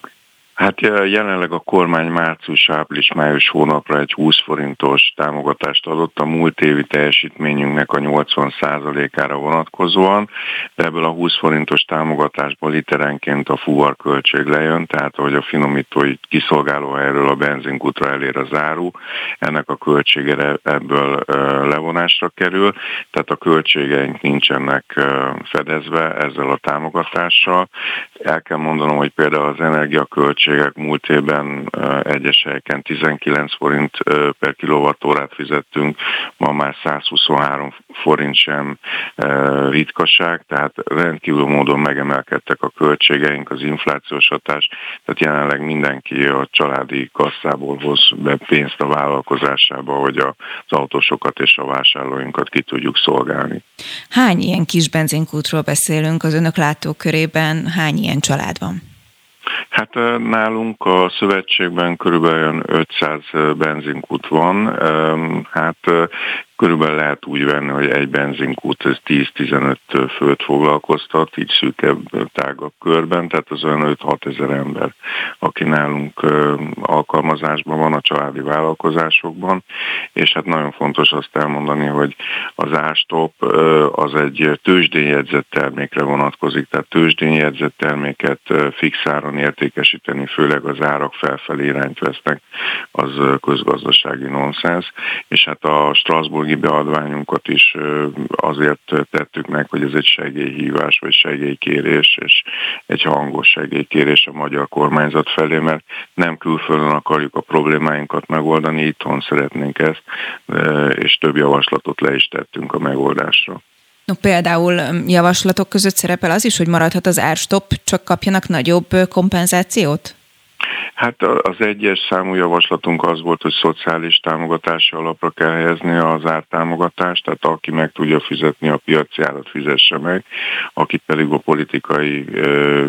Hát jelenleg a kormány március, április, május hónapra egy 20 forintos támogatást adott a múlt évi teljesítményünknek a 80%-ára vonatkozóan, de ebből a 20 forintos támogatásból literenként a fuvarköltség lejön, tehát hogy a finomítói kiszolgálóhelyről a benzinkutra elér a záru, ennek a költsége ebből levonásra kerül, tehát a költségeink nincsenek fedezve ezzel a támogatással. El kell mondanom, hogy például az energiaköltség költségek múlt évben egyes helyeken 19 forint per kilovattórát fizettünk, ma már 123 forint sem ritkaság, tehát rendkívül módon megemelkedtek a költségeink, az inflációs hatás, tehát jelenleg mindenki a családi kasszából hoz be pénzt a vállalkozásába, hogy az autósokat és a vásárlóinkat ki tudjuk szolgálni. Hány ilyen kis benzinkútról beszélünk az önök látókörében, hány ilyen család van? Hát nálunk a szövetségben körülbelül 500 benzinkút van. Hát körülbelül lehet úgy venni, hogy egy benzinkút ez 10-15 főt foglalkoztat, így szűkebb, tágabb körben, tehát az olyan 5-6 ezer ember, aki nálunk alkalmazásban van a családi vállalkozásokban, és hát nagyon fontos azt elmondani, hogy az ástop az egy tőzsdényjegyzett termékre vonatkozik, tehát tőzsdényjegyzett terméket fixáron értékesíteni, főleg az árak felfelé irányt vesznek, az közgazdasági nonsens, és hát a Strasbourg Strasburgi beadványunkat is azért tettük meg, hogy ez egy segélyhívás vagy segélykérés, és egy hangos segélykérés a magyar kormányzat felé, mert nem külföldön akarjuk a problémáinkat megoldani, itthon szeretnénk ezt, és több javaslatot le is tettünk a megoldásra. No, például javaslatok között szerepel az is, hogy maradhat az árstop, csak kapjanak nagyobb kompenzációt? Hát az egyes számú javaslatunk az volt, hogy szociális támogatási alapra kell helyezni az ártámogatást, tehát aki meg tudja fizetni a piaci árat, fizesse meg, aki pedig a politikai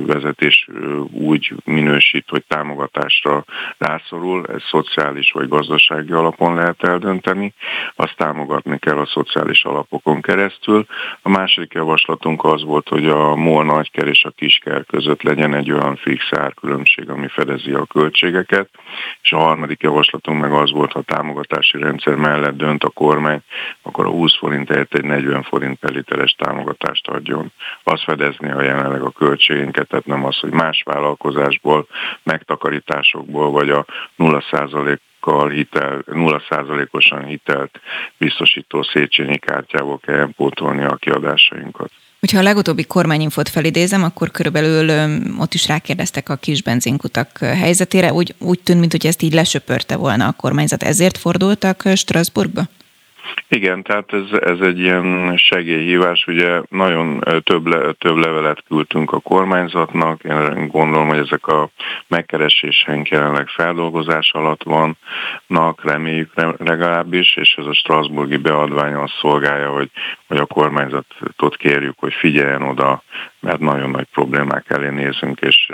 vezetés úgy minősít, hogy támogatásra rászorul, ez szociális vagy gazdasági alapon lehet eldönteni, azt támogatni kell a szociális alapokon keresztül. A második javaslatunk az volt, hogy a MOL nagyker és a kisker között legyen egy olyan fix árkülönbség, ami fedezi a költségeket, és a harmadik javaslatunk meg az volt, ha a támogatási rendszer mellett dönt a kormány, akkor a 20 forint helyett egy 40 forint per literes támogatást adjon. Az fedezni a jelenleg a költségeinket, tehát nem az, hogy más vállalkozásból, megtakarításokból, vagy a 0 hitel, 0%-osan hitelt biztosító Széchenyi kártyából kell pótolni a kiadásainkat. Hogyha a legutóbbi kormányinfot felidézem, akkor körülbelül ott is rákérdeztek a kis benzinkutak helyzetére. Úgy, úgy tűnt, mintha ezt így lesöpörte volna a kormányzat. Ezért fordultak Strasbourgba? Igen, tehát ez, ez egy ilyen segélyhívás, ugye nagyon több, le, több levelet küldtünk a kormányzatnak, én gondolom, hogy ezek a megkereséseink jelenleg feldolgozás alatt vannak, reméljük legalábbis, és ez a Strasburgi beadvány azt szolgálja, hogy, hogy a kormányzatot kérjük, hogy figyeljen oda mert nagyon nagy problémák elé nézünk, és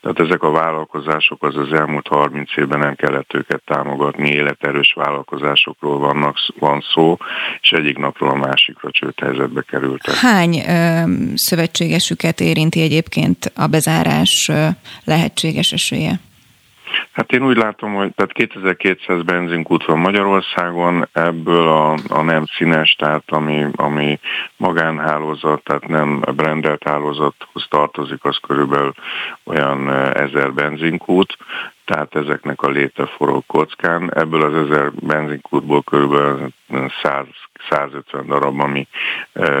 tehát ezek a vállalkozások az az elmúlt 30 évben nem kellett őket támogatni, életerős vállalkozásokról vannak, van szó, és egyik napról a másikra csőd helyzetbe kerültek. Hány ö, szövetségesüket érinti egyébként a bezárás ö, lehetséges esélye? Hát én úgy látom, hogy tehát 2200 benzinkút van Magyarországon, ebből a, a nem színes, tehát ami, ami magánhálózat, tehát nem brandelt hálózathoz tartozik, az körülbelül olyan ezer benzinkút, tehát ezeknek a léte forog kockán. Ebből az ezer benzinkútból körülbelül 100 150 darab, ami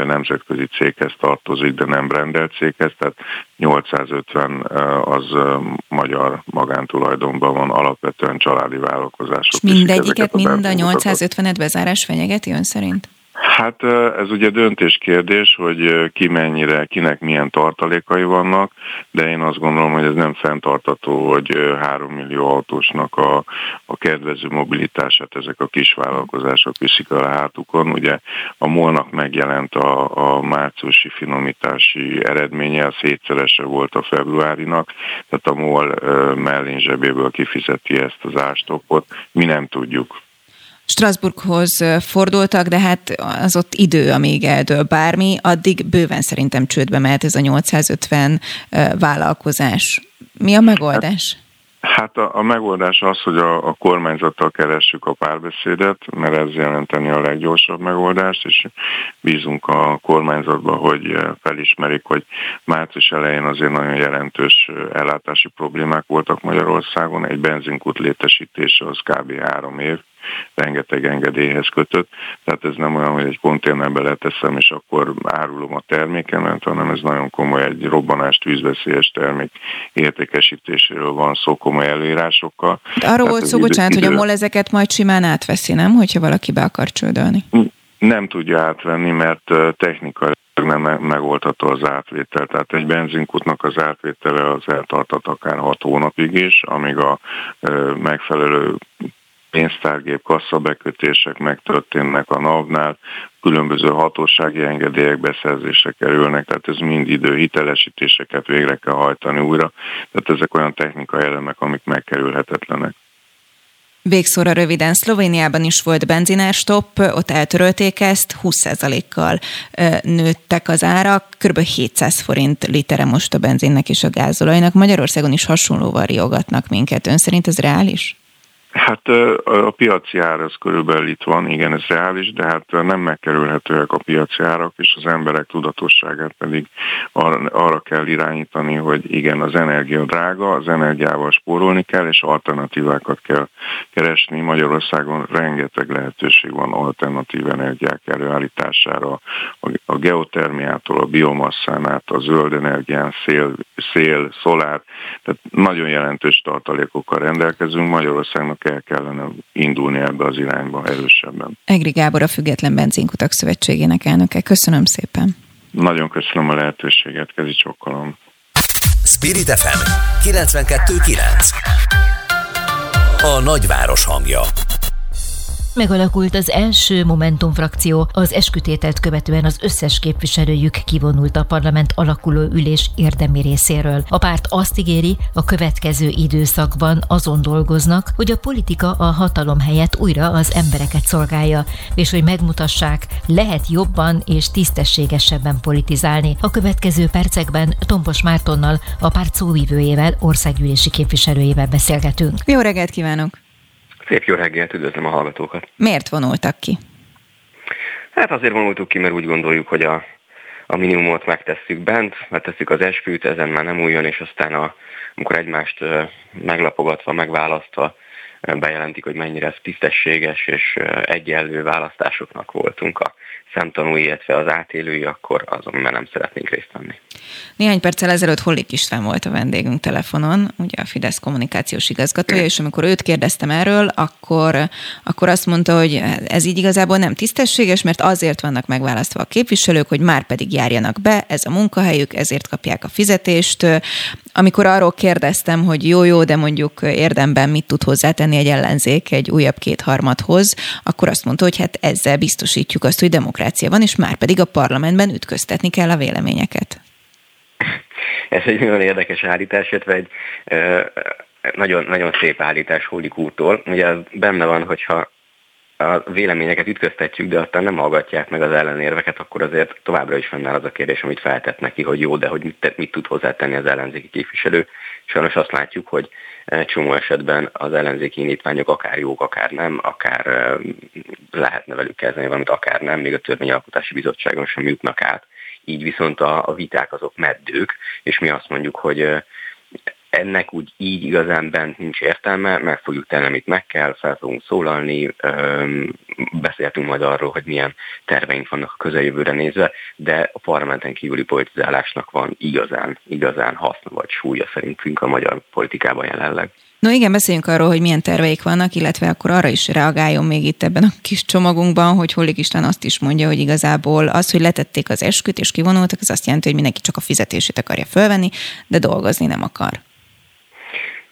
nemzetközi céghez tartozik, de nem rendelt céghez, tehát 850 az magyar magántulajdonban van, alapvetően családi vállalkozások. És mindegyiket, mind a 850-et bezárás fenyegeti ön szerint? Hát ez ugye döntés kérdés, hogy ki mennyire, kinek milyen tartalékai vannak, de én azt gondolom, hogy ez nem fenntartató, hogy 3 millió autósnak a, a kedvező mobilitását ezek a kis vállalkozások viszik a hátukon. Ugye a molnak megjelent a, a márciusi finomítási eredménye, a szétszerese volt a februárinak, tehát a MOL mellén zsebéből kifizeti ezt az ástokot. Mi nem tudjuk, Strasbourghoz fordultak, de hát az ott idő, amíg eldől bármi, addig bőven szerintem csődbe mehet ez a 850 vállalkozás. Mi a megoldás? Hát a, a megoldás az, hogy a, a kormányzattal keressük a párbeszédet, mert ez jelenteni a leggyorsabb megoldást, és bízunk a kormányzatba, hogy felismerik, hogy március elején azért nagyon jelentős ellátási problémák voltak Magyarországon. Egy benzinkút létesítése az kb. három év, rengeteg engedélyhez kötött, tehát ez nem olyan, hogy egy konténerbe leteszem, és akkor árulom a termékemet, hanem ez nagyon komoly, egy robbanást tűzveszélyes termék értékesítéséről van szó komoly előírásokkal. De arról volt szó, bocsánat, idő... hogy a MOL ezeket majd simán átveszi, nem? Hogyha valaki be akar csődölni. Nem tudja átvenni, mert technikai nem megoldható az átvétel. Tehát egy benzinkutnak az átvétele az eltartat akár 6 hónapig is, amíg a megfelelő pénztárgép kasszabekötések megtörténnek a NAV-nál, különböző hatósági engedélyek beszerzésre kerülnek, tehát ez mind idő, hitelesítéseket végre kell hajtani újra, tehát ezek olyan technikai elemek, amik megkerülhetetlenek. Végszóra röviden, Szlovéniában is volt benzinárstopp, ott eltörölték ezt, 20%-kal nőttek az árak, kb. 700 forint litere most a benzinnek és a gázolajnak. Magyarországon is hasonlóval riogatnak minket. Ön szerint ez reális? Hát a piaci ár ez körülbelül itt van, igen, ez reális, de hát nem megkerülhetőek a piaci árak, és az emberek tudatosságát pedig arra, arra kell irányítani, hogy igen, az energia drága, az energiával spórolni kell, és alternatívákat kell keresni. Magyarországon rengeteg lehetőség van alternatív energiák előállítására, a geotermiától, a biomasszán át, a zöld energián, szél, szél, szolár, tehát nagyon jelentős tartalékokkal rendelkezünk. Magyarországnak el kellene indulni ebbe az irányba erősebben. Egri Gábor a Független Benzinkutak Szövetségének elnöke. Köszönöm szépen. Nagyon köszönöm a lehetőséget, kezi csokkolom. Spirit FM 92.9 A nagyváros hangja Megalakult az első Momentum frakció, az eskütételt követően az összes képviselőjük kivonult a parlament alakuló ülés érdemi részéről. A párt azt ígéri, a következő időszakban azon dolgoznak, hogy a politika a hatalom helyett újra az embereket szolgálja, és hogy megmutassák, lehet jobban és tisztességesebben politizálni. A következő percekben Tompos Mártonnal, a párt szóvívőjével, országgyűlési képviselőjével beszélgetünk. Jó reggelt kívánok! Szép jó reggelt, üdvözlöm a hallgatókat. Miért vonultak ki? Hát azért vonultuk ki, mert úgy gondoljuk, hogy a, a minimumot megtesszük bent, megtesszük az esküt, ezen már nem újjon, és aztán a, amikor egymást meglapogatva, megválasztva bejelentik, hogy mennyire ez tisztességes és egyenlő választásoknak voltunk a szemtanúi, illetve az átélői, akkor azon már nem szeretnénk részt venni. Néhány perccel ezelőtt Hollik István volt a vendégünk telefonon, ugye a Fidesz kommunikációs igazgatója, és amikor őt kérdeztem erről, akkor, akkor azt mondta, hogy ez így igazából nem tisztességes, mert azért vannak megválasztva a képviselők, hogy már pedig járjanak be, ez a munkahelyük, ezért kapják a fizetést. Amikor arról kérdeztem, hogy jó-jó, de mondjuk érdemben mit tud hozzátenni egy ellenzék egy újabb kétharmadhoz, akkor azt mondta, hogy hát ezzel biztosítjuk azt, hogy demokrácia van, és már pedig a parlamentben ütköztetni kell a véleményeket. Ez egy nagyon érdekes állítás, illetve egy nagyon, nagyon szép állítás Hólik úrtól. Ugye benne van, hogyha a véleményeket ütköztetjük, de aztán nem hallgatják meg az ellenérveket, akkor azért továbbra is fennáll az a kérdés, amit feltett neki, hogy jó, de hogy mit, mit tud hozzátenni az ellenzéki képviselő. Sajnos azt látjuk, hogy csomó esetben az ellenzéki indítványok akár jók, akár nem, akár lehetne velük kezdeni valamit, akár nem, még a Törvényalkotási Bizottságon sem jutnak át. Így viszont a, a viták azok meddők, és mi azt mondjuk, hogy ennek úgy így igazán bent nincs értelme, meg fogjuk tenni, amit meg kell, fel fogunk szólalni, beszéltünk majd arról, hogy milyen terveink vannak a közeljövőre nézve, de a parlamenten kívüli politizálásnak van igazán, igazán haszna vagy súlya szerintünk a magyar politikában jelenleg. No igen, beszéljünk arról, hogy milyen terveik vannak, illetve akkor arra is reagáljon még itt ebben a kis csomagunkban, hogy Hollik István azt is mondja, hogy igazából az, hogy letették az esküt és kivonultak, az azt jelenti, hogy mindenki csak a fizetését akarja fölvenni, de dolgozni nem akar.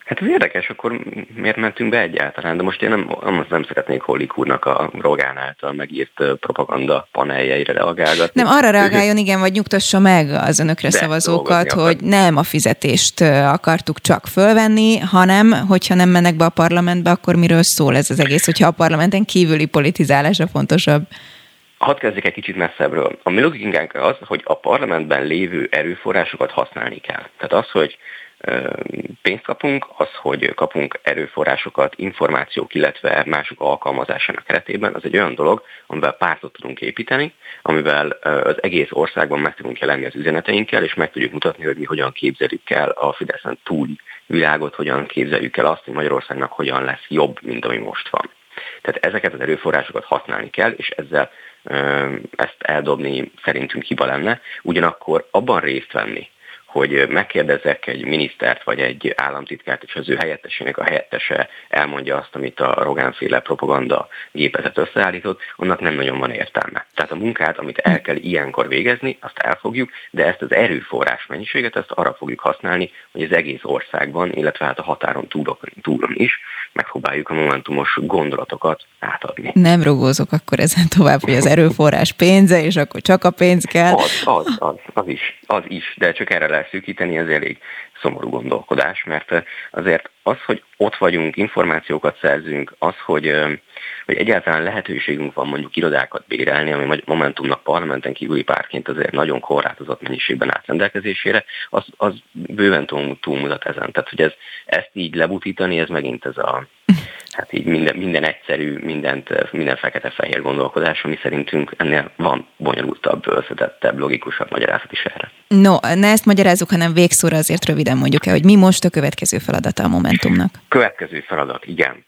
Hát ez érdekes, akkor miért mentünk be egyáltalán? De most én nem, nem, nem szeretnék Hollik úrnak a Rogán által megírt propaganda paneljeire reagálgatni. Nem, arra reagáljon, igen, vagy nyugtassa meg az önökre De szavazókat, hogy nem a fizetést akartuk csak fölvenni, hanem, hogyha nem mennek be a parlamentbe, akkor miről szól ez az egész, hogyha a parlamenten kívüli politizálása fontosabb? Hadd kezdjek egy kicsit messzebbről. A mi logikánk az, hogy a parlamentben lévő erőforrásokat használni kell. Tehát az, hogy pénzt kapunk, az, hogy kapunk erőforrásokat, információk, illetve mások alkalmazásának keretében, az egy olyan dolog, amivel pártot tudunk építeni, amivel az egész országban meg tudunk jelenni az üzeneteinkkel, és meg tudjuk mutatni, hogy mi hogyan képzeljük el a Fideszen túli világot, hogyan képzeljük el azt, hogy Magyarországnak hogyan lesz jobb, mint ami most van. Tehát ezeket az erőforrásokat használni kell, és ezzel ezt eldobni szerintünk hiba lenne, ugyanakkor abban részt venni, hogy megkérdezek egy minisztert vagy egy államtitkárt, és az ő helyettesének a helyettese elmondja azt, amit a Rogánféle propaganda gépezet összeállított, annak nem nagyon van értelme. Tehát a munkát, amit el kell ilyenkor végezni, azt elfogjuk, de ezt az erőforrás mennyiséget, ezt arra fogjuk használni, hogy az egész országban, illetve hát a határon túlon, túlon is megpróbáljuk a momentumos gondolatokat átadni. Nem rugózok akkor ezen tovább, hogy az erőforrás pénze, és akkor csak a pénz kell. Az, az, az, az is, az is, de csak erre lehet szűkíteni, ez elég szomorú gondolkodás, mert azért az, hogy ott vagyunk, információkat szerzünk, az, hogy, hogy egyáltalán lehetőségünk van mondjuk irodákat bérelni, ami Momentumnak parlamenten kívüli párként azért nagyon korlátozott mennyiségben állt rendelkezésére, az, az bőven túlmutat ezen. Tehát, hogy ez, ezt így lebutítani, ez megint ez a hát így minden, minden egyszerű, mindent, minden fekete-fehér gondolkodás, ami szerintünk ennél van bonyolultabb, összetettebb, logikusabb magyarázat is erre. No, ne ezt magyarázzuk, hanem végszóra azért röviden mondjuk el, hogy mi most a következő feladata a Momentumnak. Következő feladat, igen.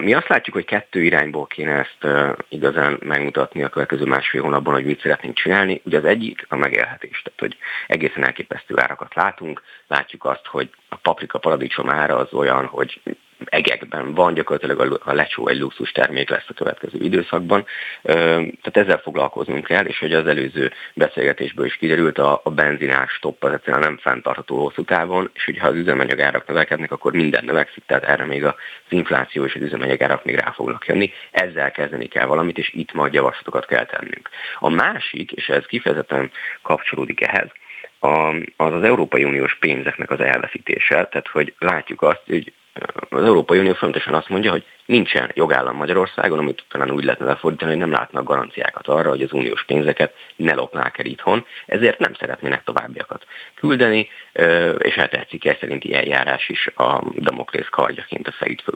Mi azt látjuk, hogy kettő irányból kéne ezt igazán megmutatni a következő másfél hónapban, hogy mit szeretnénk csinálni. Ugye az egyik a megélhetés, tehát hogy egészen elképesztő árakat látunk. Látjuk azt, hogy a paprika paradicsom ára az olyan, hogy egekben van, gyakorlatilag a lecsó egy luxus termék lesz a következő időszakban. Tehát ezzel foglalkoznunk kell, és hogy az előző beszélgetésből is kiderült, a, benzinás stopp az egyszerűen nem fenntartható hosszú távon, és hogyha az üzemanyagárak növekednek, akkor minden növekszik, tehát erre még az infláció és az üzemanyagárak még rá fognak jönni. Ezzel kezdeni kell valamit, és itt majd javaslatokat kell tennünk. A másik, és ez kifejezetten kapcsolódik ehhez, az az Európai Uniós pénzeknek az elveszítése, tehát hogy látjuk azt, hogy az Európai Unió fontosan azt mondja, hogy nincsen jogállam Magyarországon, amit talán úgy lehetne lefordítani, hogy nem látnak garanciákat arra, hogy az uniós pénzeket ne lopnák el itthon, ezért nem szeretnének továbbiakat küldeni, és hát ez szerinti eljárás is a Damoklész kardjaként a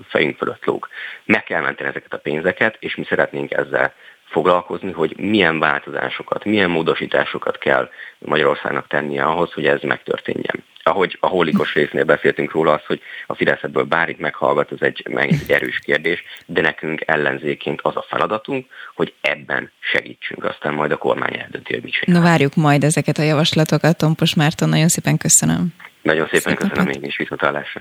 fejünk fölött lóg. Meg kell menteni ezeket a pénzeket, és mi szeretnénk ezzel foglalkozni, hogy milyen változásokat, milyen módosításokat kell Magyarországnak tennie ahhoz, hogy ez megtörténjen. Ahogy a holikos résznél beszéltünk róla, az, hogy a Fideszetből bármit meghallgat, ez egy, megint egy erős kérdés, de nekünk ellenzéként az a feladatunk, hogy ebben segítsünk, aztán majd a kormány eldönti, hogy mit csinál. Na várjuk majd ezeket a javaslatokat, Tompos Márton, nagyon szépen köszönöm. Nagyon szépen Szépen köszönöm én is, viszontlátásra.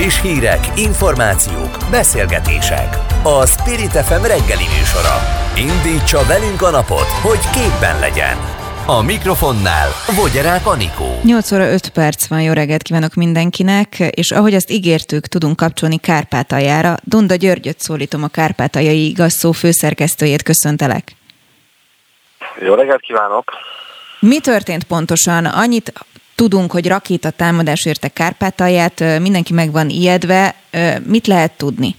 Friss hírek, információk, beszélgetések. A Spirit FM reggeli műsora. Indítsa velünk a napot, hogy képben legyen. A mikrofonnál Vogyerák Anikó. 8 óra 5 perc van, jó reggelt kívánok mindenkinek, és ahogy azt ígértük, tudunk kapcsolni Kárpátaljára. Donda Györgyöt szólítom a Kárpátaljai igazszó főszerkesztőjét, köszöntelek. Jó reggelt kívánok! Mi történt pontosan? Annyit tudunk, hogy rakéta támadás érte Kárpátalját, mindenki meg van ijedve. Mit lehet tudni?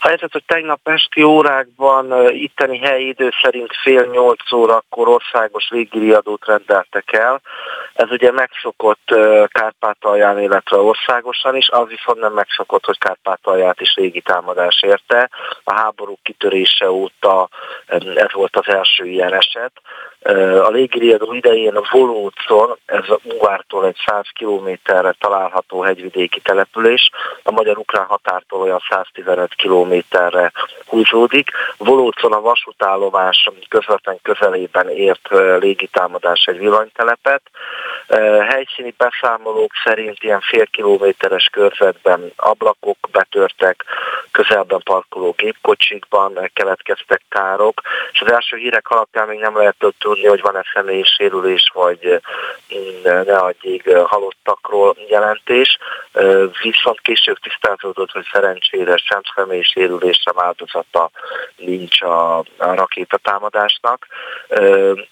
A helyzet, hogy tegnap esti órákban itteni helyi idő szerint fél nyolc órakor országos légiriadót rendeltek el. Ez ugye megszokott Kárpátalján, illetve országosan is, az viszont nem megszokott, hogy Kárpátalját is légi támadás érte. A háború kitörése óta ez volt az első ilyen eset. A légiriadó idején a Volócon, ez a Uvártól egy 100 kilométerre található hegyvidéki település, a magyar-ukrán határtól olyan 115 kilométerre húzódik. Volócon a vasútállomás közvetlen közelében ért légitámadás egy villanytelepet. Helyszíni beszámolók szerint ilyen fél kilométeres körzetben ablakok betörtek, közelben parkoló gépkocsikban keletkeztek károk, és az első hírek alapján még nem lehet tudni, hogy van-e személyi sérülés, vagy ne adjék halottakról jelentés. Viszont később tisztázódott, hogy szerencsére sem személyi sérülés, sem áldozata nincs a, a rakétatámadásnak.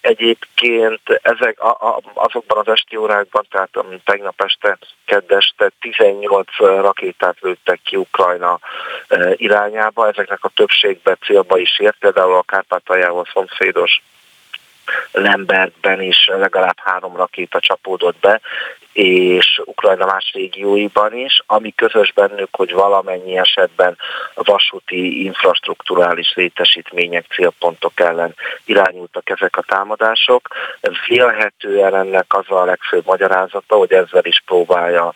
Egyébként ezek a, a, azokban az esti órákban, tehát tegnap este, kedd este 18 rakétát lőttek ki Ukrajna irányába, ezeknek a többségbe célba is ért, például a Kárpátaljával szomszédos Lembergben is legalább három rakéta csapódott be, és Ukrajna más régióiban is, ami közös bennük, hogy valamennyi esetben vasúti infrastruktúrális létesítmények, célpontok ellen irányultak ezek a támadások. Vélhetően ennek az a legfőbb magyarázata, hogy ezzel is próbálja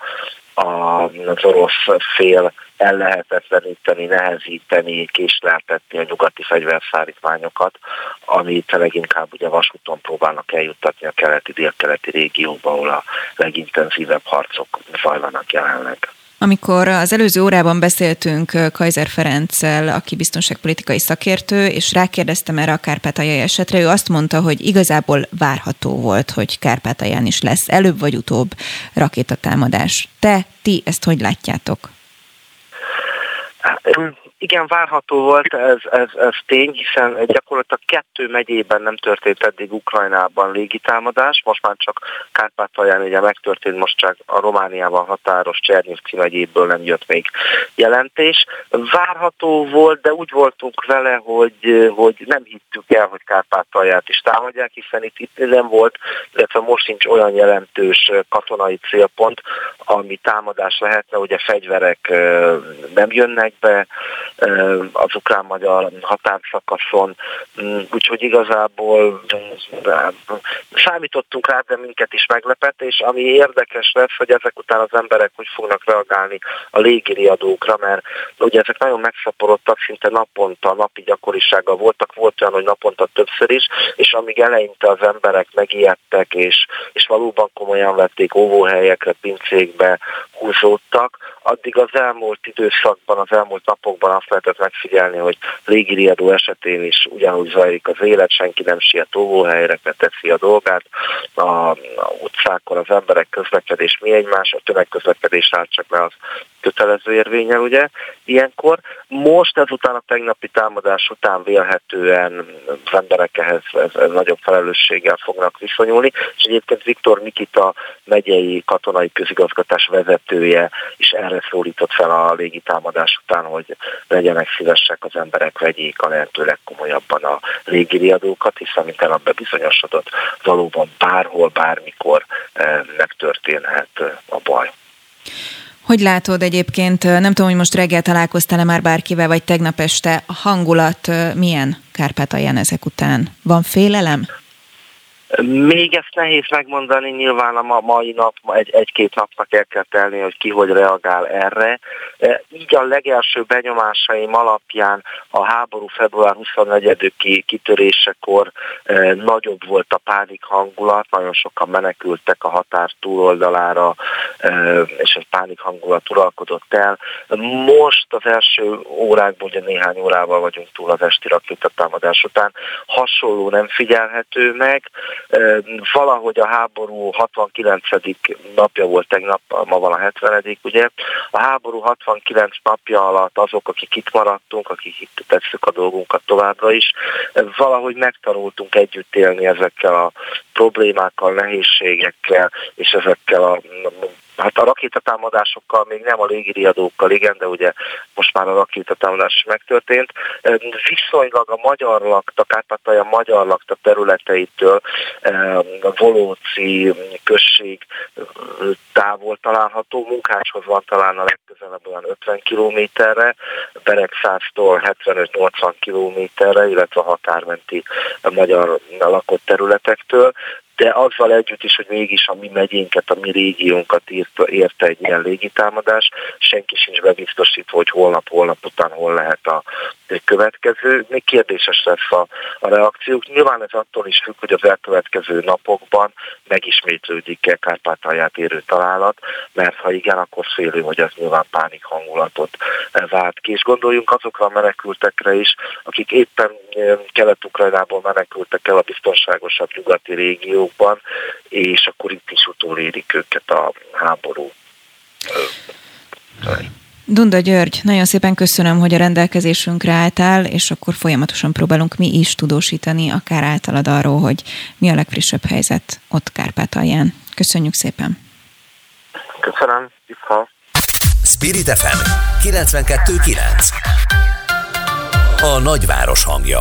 az orosz fél ellehetetleníteni, nehezíteni, késleltetni a nyugati fegyverszállítmányokat, amit leginkább ugye vasúton próbálnak eljuttatni a keleti, délkeleti régióba, ahol a legintenzívebb harcok zajlanak jelenleg. Amikor az előző órában beszéltünk Kaiser Ferenccel, aki biztonságpolitikai szakértő, és rákérdeztem erre a Kárpátaljai esetre, ő azt mondta, hogy igazából várható volt, hogy Kárpátalján is lesz előbb vagy utóbb rakétatámadás. Te, ti ezt hogy látjátok? Igen, várható volt ez, ez, ez tény, hiszen gyakorlatilag kettő megyében nem történt eddig Ukrajnában légitámadás, most már csak Kárpátalján ugye megtörtént, most csak a Romániával határos Csernivci megyéből nem jött még jelentés. Várható volt, de úgy voltunk vele, hogy, hogy nem hittük el, hogy Kárpátalját is támadják, hiszen itt, itt nem volt, illetve most sincs olyan jelentős katonai célpont, ami támadás lehetne, ugye fegyverek nem jönnek be, az ukrán-magyar határszakaszon, mm, úgyhogy igazából számítottunk rá, de minket is meglepett, és ami érdekes lesz, hogy ezek után az emberek hogy fognak reagálni a légiriadókra, mert ugye ezek nagyon megszaporodtak, szinte naponta, napi gyakorisággal voltak, volt olyan, hogy naponta többször is, és amíg eleinte az emberek megijedtek, és, és valóban komolyan vették óvóhelyekre, pincékbe, húzódtak, addig az elmúlt időszakban, az elmúlt napokban azt lehetett megfigyelni, hogy légiriadó esetén is ugyanúgy zajlik az élet, senki nem siet óvóhelyre, mert teszi a dolgát, a, a utcákon az emberek közlekedés mi egymás, a tömegközlekedés állt csak le az kötelező érvényel, ugye, ilyenkor. Most ezután a tegnapi támadás után vélhetően az emberek ehhez ez, ez nagyobb felelősséggel fognak viszonyulni, és egyébként Viktor Nikita megyei katonai közigazgatás vezetője is erre szólított fel a légitámadás után, hogy legyenek szívesek az emberek, vegyék a lehető legkomolyabban a légiriadókat, hiszen mint el bebizonyosodott, valóban bárhol, bármikor eh, megtörténhet a baj. Hogy látod egyébként, nem tudom, hogy most reggel találkoztál-e már bárkivel, vagy tegnap este, a hangulat milyen Kárpátalján ezek után? Van félelem? Még ezt nehéz megmondani, nyilván a mai nap, egy, egy-két napnak el kell telni, hogy ki hogy reagál erre. E, így a legelső benyomásaim alapján a háború február 24-i kitörésekor e, nagyobb volt a pánik hangulat, nagyon sokan menekültek a határ túloldalára, e, és egy pánik hangulat uralkodott el. Most az első órákban, ugye néhány órával vagyunk túl az esti rakétatámadás után, hasonló nem figyelhető meg, Valahogy a háború 69. napja volt tegnap, ma van a 70. ugye. A háború 69 napja alatt azok, akik itt maradtunk, akik itt tesszük a dolgunkat továbbra is, valahogy megtanultunk együtt élni ezekkel a problémákkal, nehézségekkel, és ezekkel a Hát a rakétatámadásokkal még nem a légiriadókkal, igen, de ugye most már a rakétatámadás is megtörtént. Viszonylag a magyar lakta, Kárpátalja magyar lakta területeitől a Volóci község távol található, Munkácshoz van talán a legközelebb olyan 50 kilométerre, Beregszáztól 75-80 kilométerre, illetve a határmenti magyar lakott területektől de azzal együtt is, hogy mégis a mi megyénket, a mi régiónkat érte egy ilyen légitámadás, senki sincs bebiztosítva, hogy holnap, holnap után hol lehet a következő. Még kérdéses lesz a, a reakciók. Nyilván ez attól is függ, hogy az elkövetkező napokban megismétlődik-e Kárpátalját érő találat, mert ha igen, akkor félő, hogy ez nyilván pánik hangulatot vált ki. És gondoljunk azokra a menekültekre is, akik éppen Kelet-Ukrajnából menekültek el a biztonságosabb nyugati régiókban, és akkor itt is utolérik őket a háború. Dunda György, nagyon szépen köszönöm, hogy a rendelkezésünkre álltál, és akkor folyamatosan próbálunk mi is tudósítani, akár általad arról, hogy mi a legfrissebb helyzet ott Kárpátalján. Köszönjük szépen! Köszönöm, Vissza. Spirit FM 92.9 A nagyváros hangja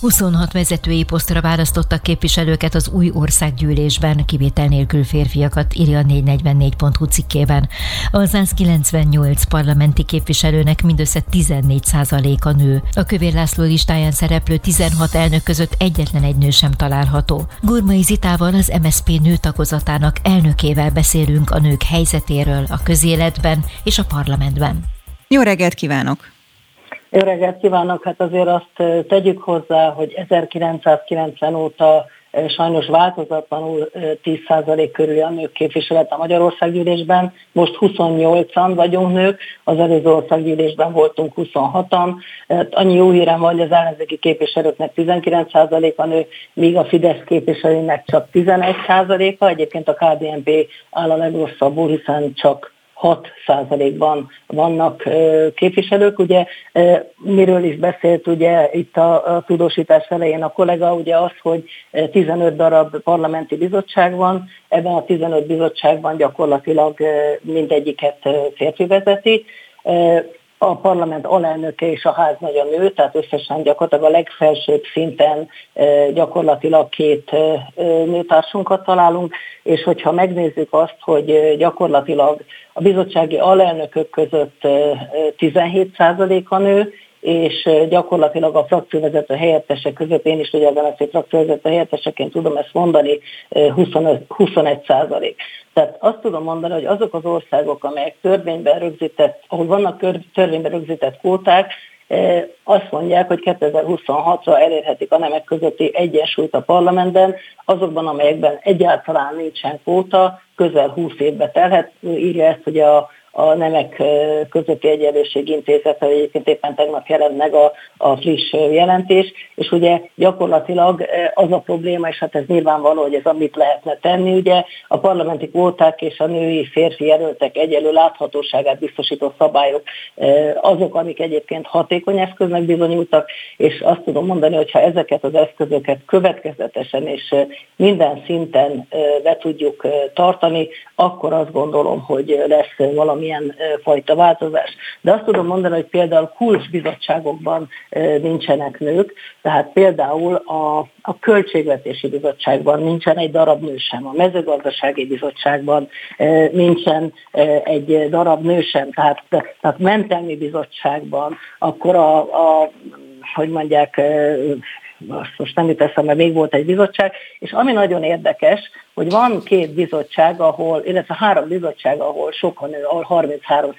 26 vezetői posztra választottak képviselőket az új országgyűlésben, kivétel nélkül férfiakat, írja a 444.hu cikkében. A 198 parlamenti képviselőnek mindössze 14% a nő. A Kövér László listáján szereplő 16 elnök között egyetlen egy nő sem található. Gurmai Zitával az MSZP nőtagozatának elnökével beszélünk a nők helyzetéről a közéletben és a parlamentben. Jó reggelt kívánok! Jó reggelt kívánok! Hát azért azt tegyük hozzá, hogy 1990 óta sajnos változatlanul 10% körül a nők képviselet a Magyarországgyűlésben. Most 28-an vagyunk nők, az előző országgyűlésben voltunk 26-an. Hát annyi jó hírem van, hogy az ellenzéki képviselőknek 19% a nő, míg a Fidesz képviselőnek csak 11%-a. Egyébként a KDNP áll a legrosszabbul, hiszen csak 6 százalékban vannak képviselők. Ugye miről is beszélt ugye itt a tudósítás elején a kollega, ugye az, hogy 15 darab parlamenti bizottság van, ebben a 15 bizottságban gyakorlatilag mindegyiket férfi vezeti a parlament alelnöke és a ház nagyon nő, tehát összesen gyakorlatilag a legfelsőbb szinten gyakorlatilag két nőtársunkat találunk, és hogyha megnézzük azt, hogy gyakorlatilag a bizottsági alelnökök között 17% a nő, és gyakorlatilag a frakcióvezető helyettesek között, én is ugye a frakcióvezető helyetteseként tudom ezt mondani, 25, 21 százalék. Tehát azt tudom mondani, hogy azok az országok, amelyek törvényben rögzített, ahol vannak törvényben rögzített kvóták, azt mondják, hogy 2026-ra elérhetik a nemek közötti egyensúlyt a parlamentben, azokban, amelyekben egyáltalán nincsen kvóta, közel 20 évbe telhet, írja ezt, hogy a a Nemek Közötti Egyenlőség Intézete, egyébként éppen tegnap jelent meg a, a friss jelentés, és ugye gyakorlatilag az a probléma, és hát ez nyilvánvaló, hogy ez amit lehetne tenni, ugye a parlamenti kvóták és a női férfi jelöltek egyelő láthatóságát biztosító szabályok azok, amik egyébként hatékony eszköznek bizonyultak, és azt tudom mondani, hogy ha ezeket az eszközöket következetesen és minden szinten be tudjuk tartani, akkor azt gondolom, hogy lesz valami valamilyen fajta változás. De azt tudom mondani, hogy például kulcsbizottságokban nincsenek nők, tehát például a, a költségvetési bizottságban nincsen egy darab nő sem, a mezőgazdasági bizottságban nincsen egy darab nő sem, tehát, tehát mentelmi bizottságban, akkor a, a hogy mondják, azt most nem jut eszembe, még volt egy bizottság, és ami nagyon érdekes, hogy van két bizottság, ahol, illetve három bizottság, ahol sok a nő, ahol 33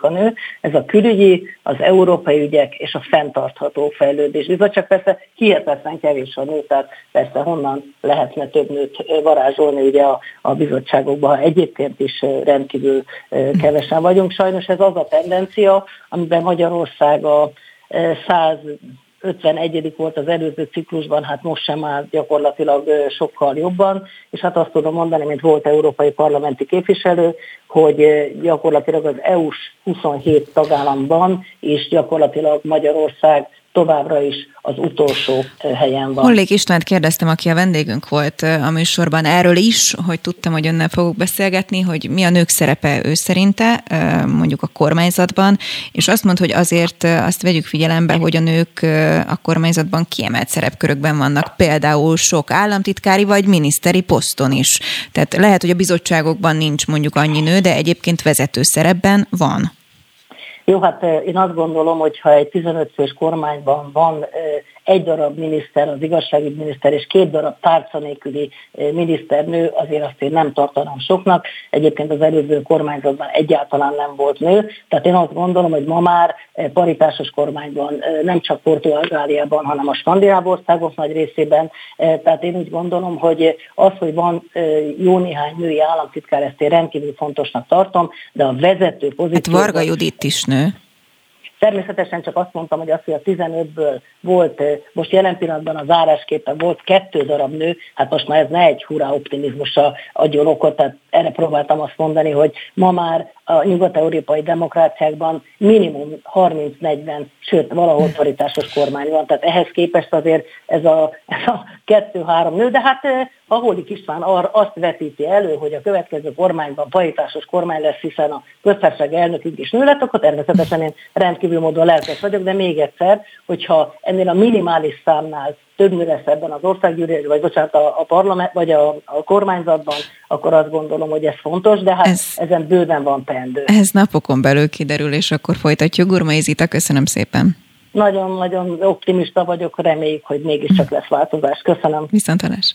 a nő, ez a külügyi, az európai ügyek és a fenntartható fejlődés bizottság. Persze hihetetlen kevés a nő, tehát persze honnan lehetne több nőt varázsolni ugye a, a bizottságokban, ha egyébként is rendkívül kevesen vagyunk. Sajnos ez az a tendencia, amiben Magyarország a 100 51. volt az előző ciklusban, hát most sem áll gyakorlatilag sokkal jobban, és hát azt tudom mondani, mint volt európai parlamenti képviselő, hogy gyakorlatilag az EU-s 27 tagállamban és gyakorlatilag Magyarország továbbra is az utolsó helyen van. Hollék Istvánt kérdeztem, aki a vendégünk volt a műsorban erről is, hogy tudtam, hogy önnel fogok beszélgetni, hogy mi a nők szerepe ő szerinte, mondjuk a kormányzatban, és azt mondta, hogy azért azt vegyük figyelembe, hogy a nők a kormányzatban kiemelt szerepkörökben vannak, például sok államtitkári vagy miniszteri poszton is. Tehát lehet, hogy a bizottságokban nincs mondjuk annyi nő, de egyébként vezető szerepben van. Jó, hát én azt gondolom, hogy ha egy 15 fős kormányban van egy darab miniszter, az igazságügyi miniszter, és két darab tárca nélküli eh, miniszternő, azért azt én nem tartanám soknak. Egyébként az előző kormányzatban egyáltalán nem volt nő, tehát én azt gondolom, hogy ma már eh, paritásos kormányban, eh, nem csak Portugáliában, hanem a skandináv országok nagy részében, tehát én úgy gondolom, hogy az, hogy van jó néhány női államtitkár, ezt én rendkívül fontosnak tartom, de a vezető pozíció... Hát Varga Judit is nő. Természetesen csak azt mondtam, hogy az, hogy a 15-ből volt, most jelen pillanatban a zárásképpen volt kettő darab nő, hát most már ez ne egy hurrá optimizmusra adjon okot, tehát erre próbáltam azt mondani, hogy ma már a nyugat-európai demokráciákban minimum 30-40, sőt valahol paritásos kormány van, tehát ehhez képest azért ez a, ez a kettő-három nő, de hát Aholik István ar, azt vetíti elő, hogy a következő kormányban paritásos kormány lesz, hiszen a köztársaság elnökünk is nő lett, akkor természetesen én rendkívül módon lelkes vagyok, de még egyszer, hogyha ennél a minimális számnál több nő lesz ebben az országgyűlésben, vagy bocsánat, a, a parlament, vagy a, a kormányzatban, akkor azt gondolom, hogy ez fontos, de hát ez, ezen bőven van teendő. Ez napokon belül kiderül, és akkor folytatjuk. Gurmai Zita, köszönöm szépen. Nagyon-nagyon optimista vagyok, reméljük, hogy mégiscsak lesz változás. Köszönöm. Viszontalás.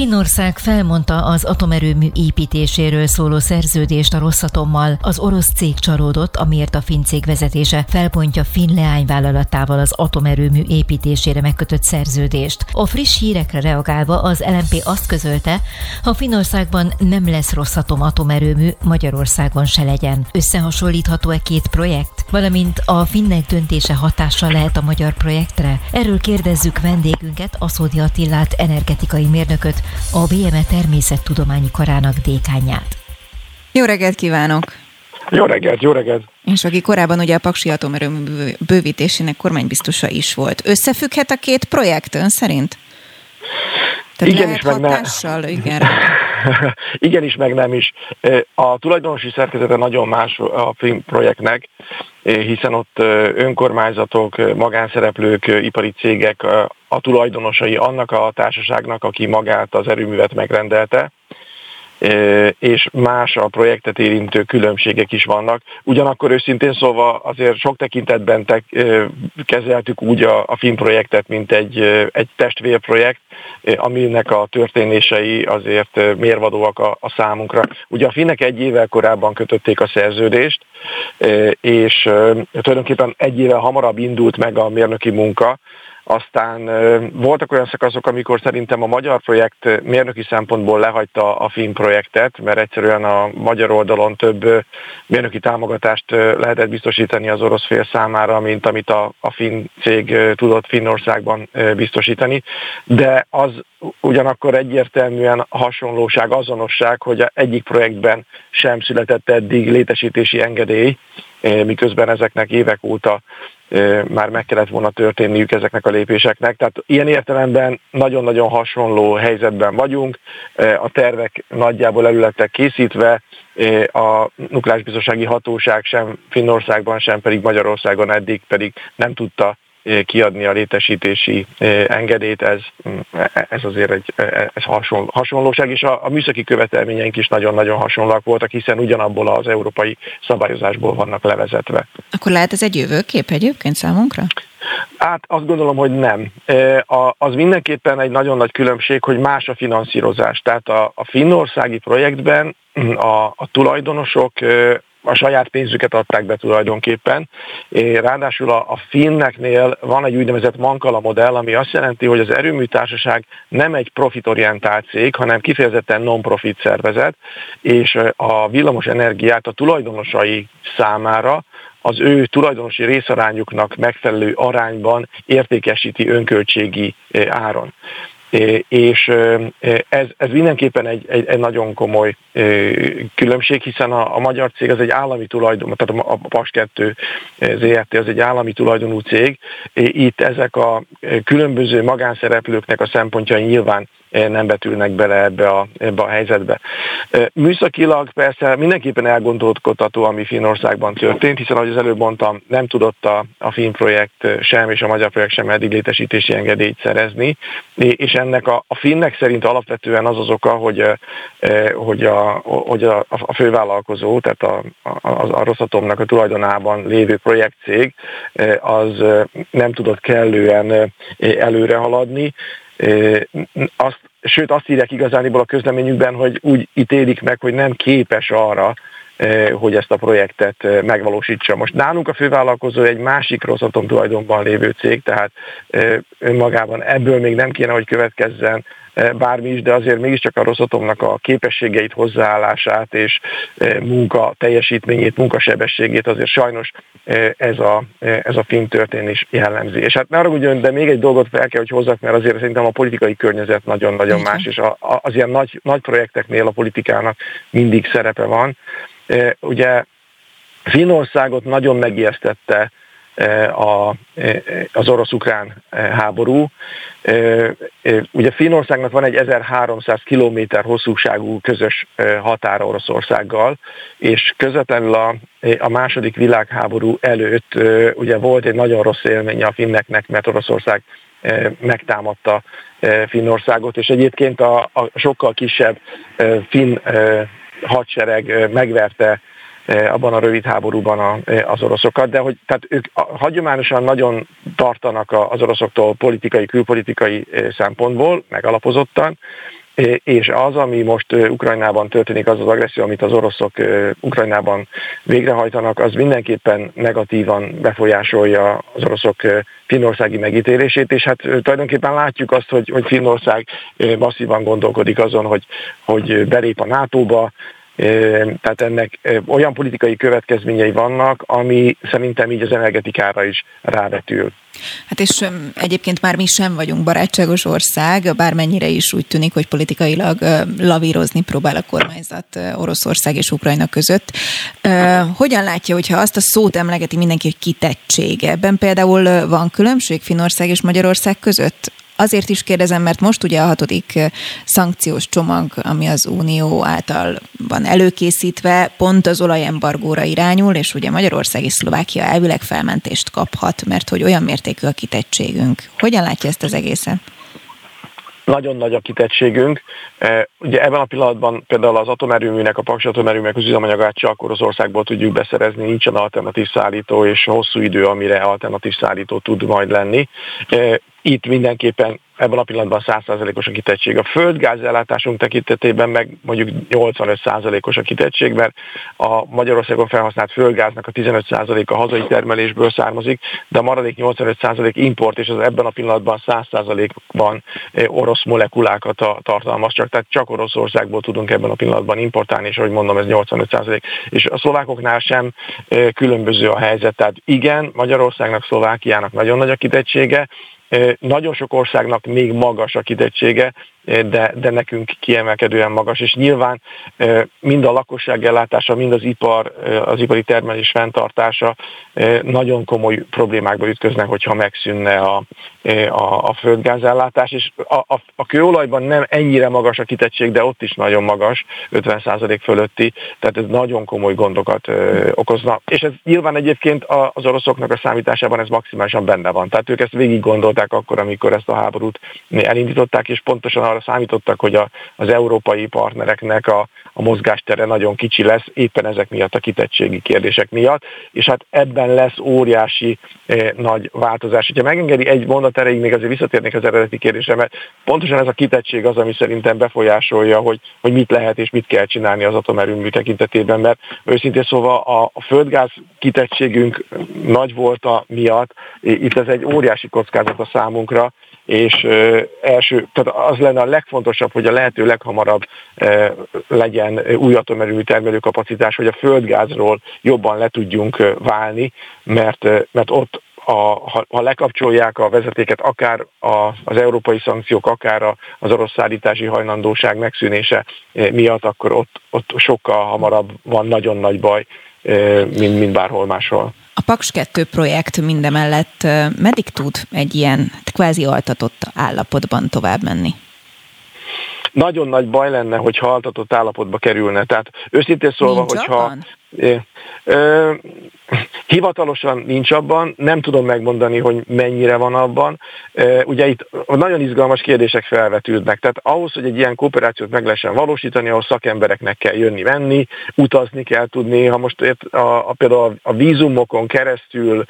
Finnország felmondta az atomerőmű építéséről szóló szerződést a Rosszatommal. Az orosz cég csalódott, amiért a finn cég vezetése felpontja finn leányvállalatával az atomerőmű építésére megkötött szerződést. A friss hírekre reagálva az LMP azt közölte, ha Finnországban nem lesz Rosszatom atomerőmű, Magyarországon se legyen. Összehasonlítható-e két projekt? Valamint a finnek döntése hatással lehet a magyar projektre? Erről kérdezzük vendégünket, Aszódi Attillát, energetikai mérnököt, a BME Természettudományi Karának dékányát. Jó reggelt kívánok! Jó reggelt, jó reggelt! És aki korábban ugye a Paksi atomerőmű bővítésének kormánybiztosa is volt. Összefügghet a két projekt ön szerint? Tehát igen is, meg hatással, ne. igen. igen is, meg nem is. A tulajdonosi szerkezete nagyon más a film projektnek, hiszen ott önkormányzatok, magánszereplők, ipari cégek a tulajdonosai annak a társaságnak, aki magát az erőművet megrendelte, és más a projektet érintő különbségek is vannak. Ugyanakkor őszintén szólva azért sok tekintetben te, kezeltük úgy a, a film projektet, mint egy, egy testvérprojekt, aminek a történései azért mérvadóak a, a számunkra. Ugye a finnek egy évvel korábban kötötték a szerződést, és tulajdonképpen egy évvel hamarabb indult meg a mérnöki munka, aztán voltak olyan szakaszok, amikor szerintem a magyar projekt mérnöki szempontból lehagyta a film projektet, mert egyszerűen a magyar oldalon több mérnöki támogatást lehetett biztosítani az orosz fél számára, mint amit a, a finn cég tudott Finnországban biztosítani. De az ugyanakkor egyértelműen hasonlóság, azonosság, hogy egyik projektben sem született eddig létesítési engedély, miközben ezeknek évek óta már meg kellett volna történniük ezeknek a lépéseknek. Tehát ilyen értelemben nagyon-nagyon hasonló helyzetben vagyunk. A tervek nagyjából elő lettek készítve, a nukleáris biztonsági hatóság sem Finnországban, sem pedig Magyarországon eddig pedig nem tudta kiadni a létesítési engedélyt, ez, ez azért egy ez hasonló, hasonlóság, és a, a műszaki követelményeink is nagyon-nagyon hasonlóak voltak, hiszen ugyanabból az európai szabályozásból vannak levezetve. Akkor lehet ez egy jövőkép egyébként számunkra? Hát azt gondolom, hogy nem. Az mindenképpen egy nagyon nagy különbség, hogy más a finanszírozás. Tehát a, a finnországi projektben a, a tulajdonosok a saját pénzüket adták be tulajdonképpen. Ráadásul a, a finneknél van egy úgynevezett mankala modell, ami azt jelenti, hogy az erőműtársaság nem egy profitorientált cég, hanem kifejezetten non-profit szervezet, és a villamos energiát a tulajdonosai számára az ő tulajdonosi részarányuknak megfelelő arányban értékesíti önköltségi áron és ez, ez mindenképpen egy, egy, egy nagyon komoly különbség, hiszen a, a magyar cég az egy állami tulajdon, tehát a PAS 2 ZRT az egy állami tulajdonú cég. Itt ezek a különböző magánszereplőknek a szempontjai nyilván nem betülnek bele ebbe a, ebbe a helyzetbe. Műszakilag persze mindenképpen elgondolkodható, ami Finnországban történt, hiszen ahogy az előbb mondtam, nem tudott a, a Finn projekt sem és a magyar projekt sem eddig létesítési engedélyt szerezni, és ennek a, a Finnek szerint alapvetően az az oka, hogy, hogy, a, hogy a, a fővállalkozó, tehát a, a, a Rosszatomnak a tulajdonában lévő projektcég az nem tudott kellően előre haladni, azt, sőt azt írják igazániból a közleményükben, hogy úgy ítélik meg, hogy nem képes arra, hogy ezt a projektet megvalósítsa. Most nálunk a fővállalkozó egy másik Rosatom tulajdonban lévő cég, tehát önmagában ebből még nem kéne, hogy következzen bármi is, de azért mégiscsak a Rosatomnak a képességeit, hozzáállását és munka teljesítményét, munkasebességét azért sajnos ez a, ez a film történés jellemzi. És hát ne arra ugyan, de még egy dolgot fel kell, hogy hozzak, mert azért szerintem a politikai környezet nagyon-nagyon más, és a, az ilyen nagy, nagy projekteknél a politikának mindig szerepe van. Ugye Finnországot nagyon megijesztette a, az orosz-ukrán háború. Ugye Finnországnak van egy 1300 km hosszúságú közös határa Oroszországgal, és közvetlenül a, a második világháború előtt ugye volt egy nagyon rossz élménye a finneknek, mert Oroszország megtámadta Finnországot, és egyébként a, a sokkal kisebb finn hadsereg megverte abban a rövid háborúban az oroszokat, de hogy tehát ők hagyományosan nagyon tartanak az oroszoktól politikai, külpolitikai szempontból, megalapozottan, és az, ami most Ukrajnában történik, az az agresszió, amit az oroszok Ukrajnában végrehajtanak, az mindenképpen negatívan befolyásolja az oroszok finnországi megítélését, és hát tulajdonképpen látjuk azt, hogy, hogy Finnország masszívan gondolkodik azon, hogy, hogy belép a NATO-ba, tehát ennek olyan politikai következményei vannak, ami szerintem így az energetikára is rávetül. Hát és egyébként már mi sem vagyunk barátságos ország, bármennyire is úgy tűnik, hogy politikailag lavírozni próbál a kormányzat Oroszország és Ukrajna között. Hogyan látja, hogyha azt a szót emlegeti mindenki, hogy kitettség? Ebben például van különbség Finország és Magyarország között? Azért is kérdezem, mert most ugye a hatodik szankciós csomag, ami az Unió által van előkészítve, pont az olajembargóra irányul, és ugye Magyarország és Szlovákia elvileg felmentést kaphat, mert hogy olyan mértékű a kitettségünk. Hogyan látja ezt az egészet? nagyon nagy a kitettségünk. Ugye ebben a pillanatban például az atomerőműnek, a Paks atomerőműnek az üzemanyagát csak országból tudjuk beszerezni, nincsen alternatív szállító, és hosszú idő, amire alternatív szállító tud majd lenni. Itt mindenképpen ebben a pillanatban 100%-os a kitettség. A földgázellátásunk tekintetében meg mondjuk 85%-os a kitettség, mert a Magyarországon felhasznált földgáznak a 15%-a hazai termelésből származik, de a maradék 85% import, és az ebben a pillanatban 100%-ban eh, orosz molekulákat tartalmaz csak, tehát csak Oroszországból tudunk ebben a pillanatban importálni, és ahogy mondom, ez 85%. És a szlovákoknál sem eh, különböző a helyzet, tehát igen, Magyarországnak, Szlovákiának nagyon nagy a kitettsége, nagyon sok országnak még magas a kitettsége, de, de nekünk kiemelkedően magas, és nyilván mind a lakosság ellátása, mind az ipar, az ipari termelés fenntartása nagyon komoly problémákba ütköznek, hogyha megszűnne a, a, a földgázellátás, és a, a, a kőolajban nem ennyire magas a kitettség, de ott is nagyon magas, 50% fölötti, tehát ez nagyon komoly gondokat okozna. És ez nyilván egyébként az oroszoknak a számításában ez maximálisan benne van. Tehát ők ezt végig gondolták akkor, amikor ezt a háborút elindították, és pontosan arra számítottak, hogy a, az európai partnereknek a, a mozgástere nagyon kicsi lesz, éppen ezek miatt a kitettségi kérdések miatt, és hát ebben lesz óriási eh, nagy változás. Ha megengedi egy mondat erejéig, még azért visszatérnék az eredeti kérdésre, mert pontosan ez a kitettség az, ami szerintem befolyásolja, hogy, hogy mit lehet és mit kell csinálni az atomerőmű tekintetében, mert őszintén szóval a, földgáz kitettségünk nagy volt a miatt, itt ez egy óriási kockázat a számunkra, és első, tehát az lenne a legfontosabb, hogy a lehető leghamarabb legyen új atomerőmű termelőkapacitás, hogy a földgázról jobban le tudjunk válni, mert, mert ott a, ha, ha lekapcsolják a vezetéket, akár a, az európai szankciók, akár az orosz szállítási hajlandóság megszűnése miatt, akkor ott, ott sokkal hamarabb van nagyon nagy baj, mint, mint bárhol máshol. A Paks 2 projekt mindemellett meddig tud egy ilyen kvázi altatott állapotban tovább menni? Nagyon nagy baj lenne, hogyha altatott állapotba kerülne. Tehát őszintén szólva, Nincs hogyha... Abban? Hivatalosan nincs abban, nem tudom megmondani, hogy mennyire van abban. Ugye itt nagyon izgalmas kérdések felvetődnek. Tehát ahhoz, hogy egy ilyen kooperációt meg lehessen valósítani, ahhoz szakembereknek kell jönni-menni, utazni kell tudni. Ha most a, a, például a vízumokon keresztül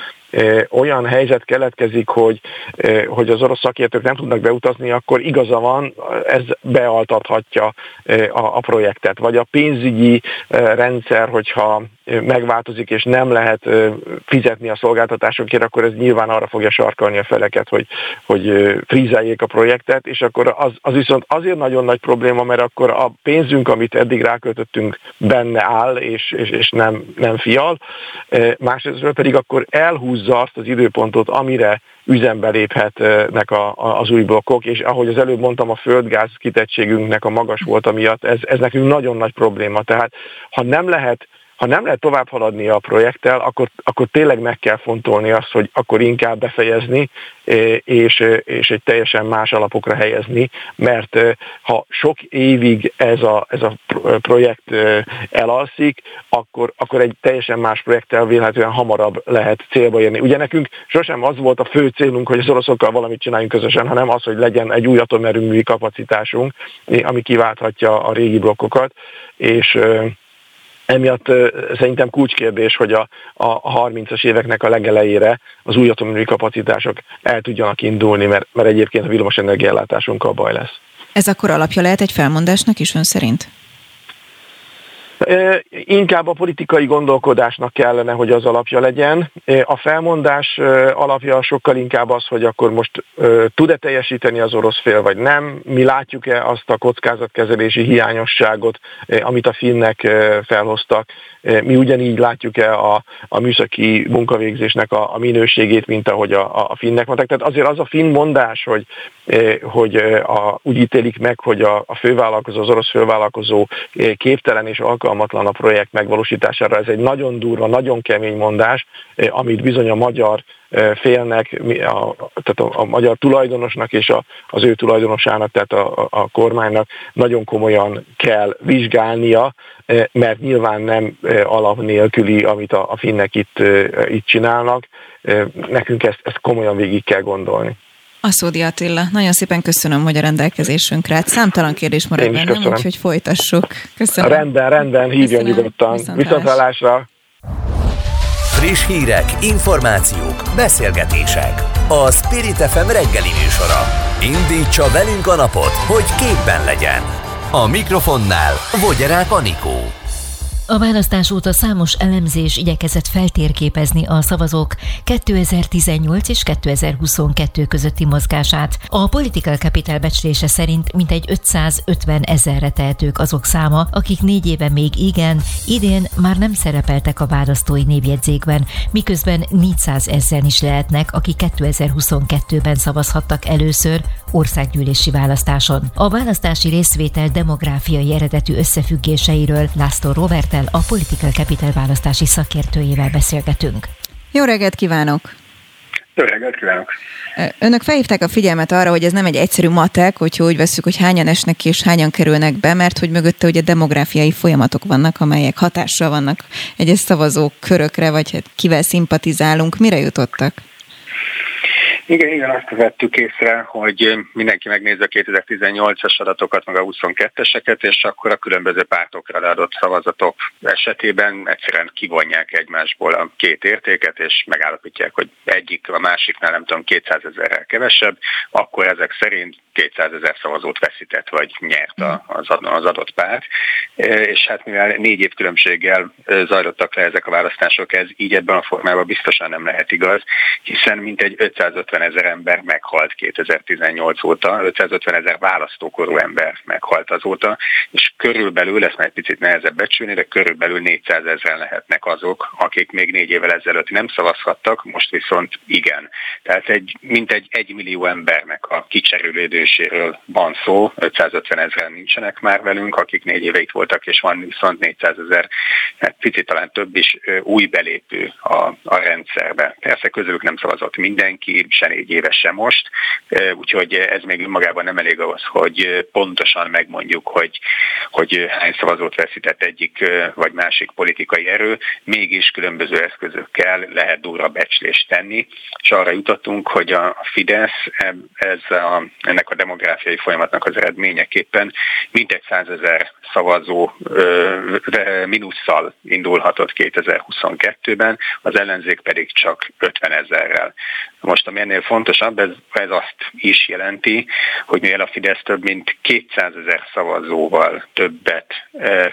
olyan helyzet keletkezik, hogy, hogy az orosz szakértők nem tudnak beutazni, akkor igaza van, ez bealtathatja a, a projektet. Vagy a pénzügyi rendszer, hogyha megváltozik és nem lehet fizetni a szolgáltatásokért, akkor ez nyilván arra fogja sarkalni a feleket, hogy, hogy frízeljék a projektet, és akkor az, az viszont azért nagyon nagy probléma, mert akkor a pénzünk, amit eddig ráköltöttünk, benne áll, és, és, és nem, nem fial. Másrészt pedig akkor elhúzza azt az időpontot, amire üzembe léphetnek a, a, az új blokkok, és ahogy az előbb mondtam, a földgáz kitettségünknek a magas volt miatt, ez, ez nekünk nagyon nagy probléma. Tehát ha nem lehet ha nem lehet tovább haladni a projekttel, akkor, akkor tényleg meg kell fontolni azt, hogy akkor inkább befejezni, és, és egy teljesen más alapokra helyezni, mert ha sok évig ez a, ez a projekt elalszik, akkor, akkor egy teljesen más projekttel véletlenül hamarabb lehet célba érni. Ugye nekünk sosem az volt a fő célunk, hogy az oroszokkal valamit csináljunk közösen, hanem az, hogy legyen egy új atomerőművi kapacitásunk, ami kiválthatja a régi blokkokat, és Emiatt szerintem kulcskérdés, hogy a, a 30-as éveknek a legelejére az új atomerőmű kapacitások el tudjanak indulni, mert, mert egyébként a villamos energiállátásunkkal baj lesz. Ez akkor alapja lehet egy felmondásnak is ön szerint? Inkább a politikai gondolkodásnak kellene, hogy az alapja legyen. A felmondás alapja sokkal inkább az, hogy akkor most tud-e teljesíteni az orosz fél, vagy nem. Mi látjuk-e azt a kockázatkezelési hiányosságot, amit a finnek felhoztak. Mi ugyanígy látjuk-e a, a műszaki munkavégzésnek a, a minőségét, mint ahogy a, a finnek mondták. Tehát azért az a finn mondás, hogy, hogy a, úgy ítélik meg, hogy a, a fővállalkozó, az orosz fővállalkozó képtelen és alkalmas alkalmatlan a projekt megvalósítására. Ez egy nagyon durva, nagyon kemény mondás, eh, amit bizony a magyar eh, félnek, a, tehát a, a magyar tulajdonosnak és a, az ő tulajdonosának, tehát a, a kormánynak nagyon komolyan kell vizsgálnia, eh, mert nyilván nem alap nélküli, amit a, a finnek itt, itt csinálnak. Nekünk ezt, ezt komolyan végig kell gondolni. Aszódi Attila, nagyon szépen köszönöm, hogy a rendelkezésünkre. Hát számtalan kérdés marad bennem, úgyhogy folytassuk. Köszönöm. Rendben, rendben, hívjon köszönöm. nyugodtan. Viszontlátásra. Friss hírek, információk, beszélgetések. A Spirit FM reggeli műsora. Indítsa velünk a napot, hogy képben legyen. A mikrofonnál Vogyerák Anikó. A választás óta számos elemzés igyekezett feltérképezni a szavazók 2018 és 2022 közötti mozgását. A Political Capital becslése szerint mintegy 550 ezerre tehetők azok száma, akik négy éve még igen, idén már nem szerepeltek a választói névjegyzékben, miközben 400 ezeren is lehetnek, akik 2022-ben szavazhattak először országgyűlési választáson. A választási részvétel demográfiai eredetű összefüggéseiről László Robert a Political Capital választási szakértőjével beszélgetünk. Jó reggelt kívánok! Jó reggelt kívánok! Önök felhívták a figyelmet arra, hogy ez nem egy egyszerű matek, hogyha úgy veszük, hogy hányan esnek ki és hányan kerülnek be, mert hogy mögötte ugye demográfiai folyamatok vannak, amelyek hatással vannak egyes szavazók körökre, vagy hát kivel szimpatizálunk. Mire jutottak? Igen, igen, azt vettük észre, hogy mindenki megnézi a 2018-as adatokat, meg a 22-eseket, és akkor a különböző pártokra leadott szavazatok esetében egyszerűen kivonják egymásból a két értéket, és megállapítják, hogy egyik a másiknál nem tudom 200 ezerrel kevesebb, akkor ezek szerint 200 ezer szavazót veszített, vagy nyert az adott párt. És hát mivel négy év különbséggel zajlottak le ezek a választások, ez így ebben a formában biztosan nem lehet igaz, hiszen mintegy 550 ezer ember meghalt 2018 óta, 550 ezer választókorú ember meghalt azóta, és körülbelül, ezt már egy picit nehezebb becsülni, de körülbelül 400 ezeren lehetnek azok, akik még négy évvel ezelőtt nem szavazhattak, most viszont igen. Tehát egy, mintegy egy millió embernek a kicserülődő növekedéséről van szó, 550 ezeren nincsenek már velünk, akik négy éve itt voltak, és van viszont 400 ezer, hát picit talán több is új belépő a, a rendszerbe. Persze közülük nem szavazott mindenki, se négy éves, se most, úgyhogy ez még önmagában nem elég ahhoz, hogy pontosan megmondjuk, hogy, hogy hány szavazót veszített egyik vagy másik politikai erő, mégis különböző eszközökkel lehet durva becslést tenni, és arra jutottunk, hogy a Fidesz ez a, ennek a demográfiai folyamatnak az eredményeképpen mintegy százezer szavazó mínusszal indulhatott 2022-ben, az ellenzék pedig csak 50 ezerrel. Most ami ennél fontosabb, ez, ez azt is jelenti, hogy mivel a Fidesz több mint 200 ezer szavazóval többet,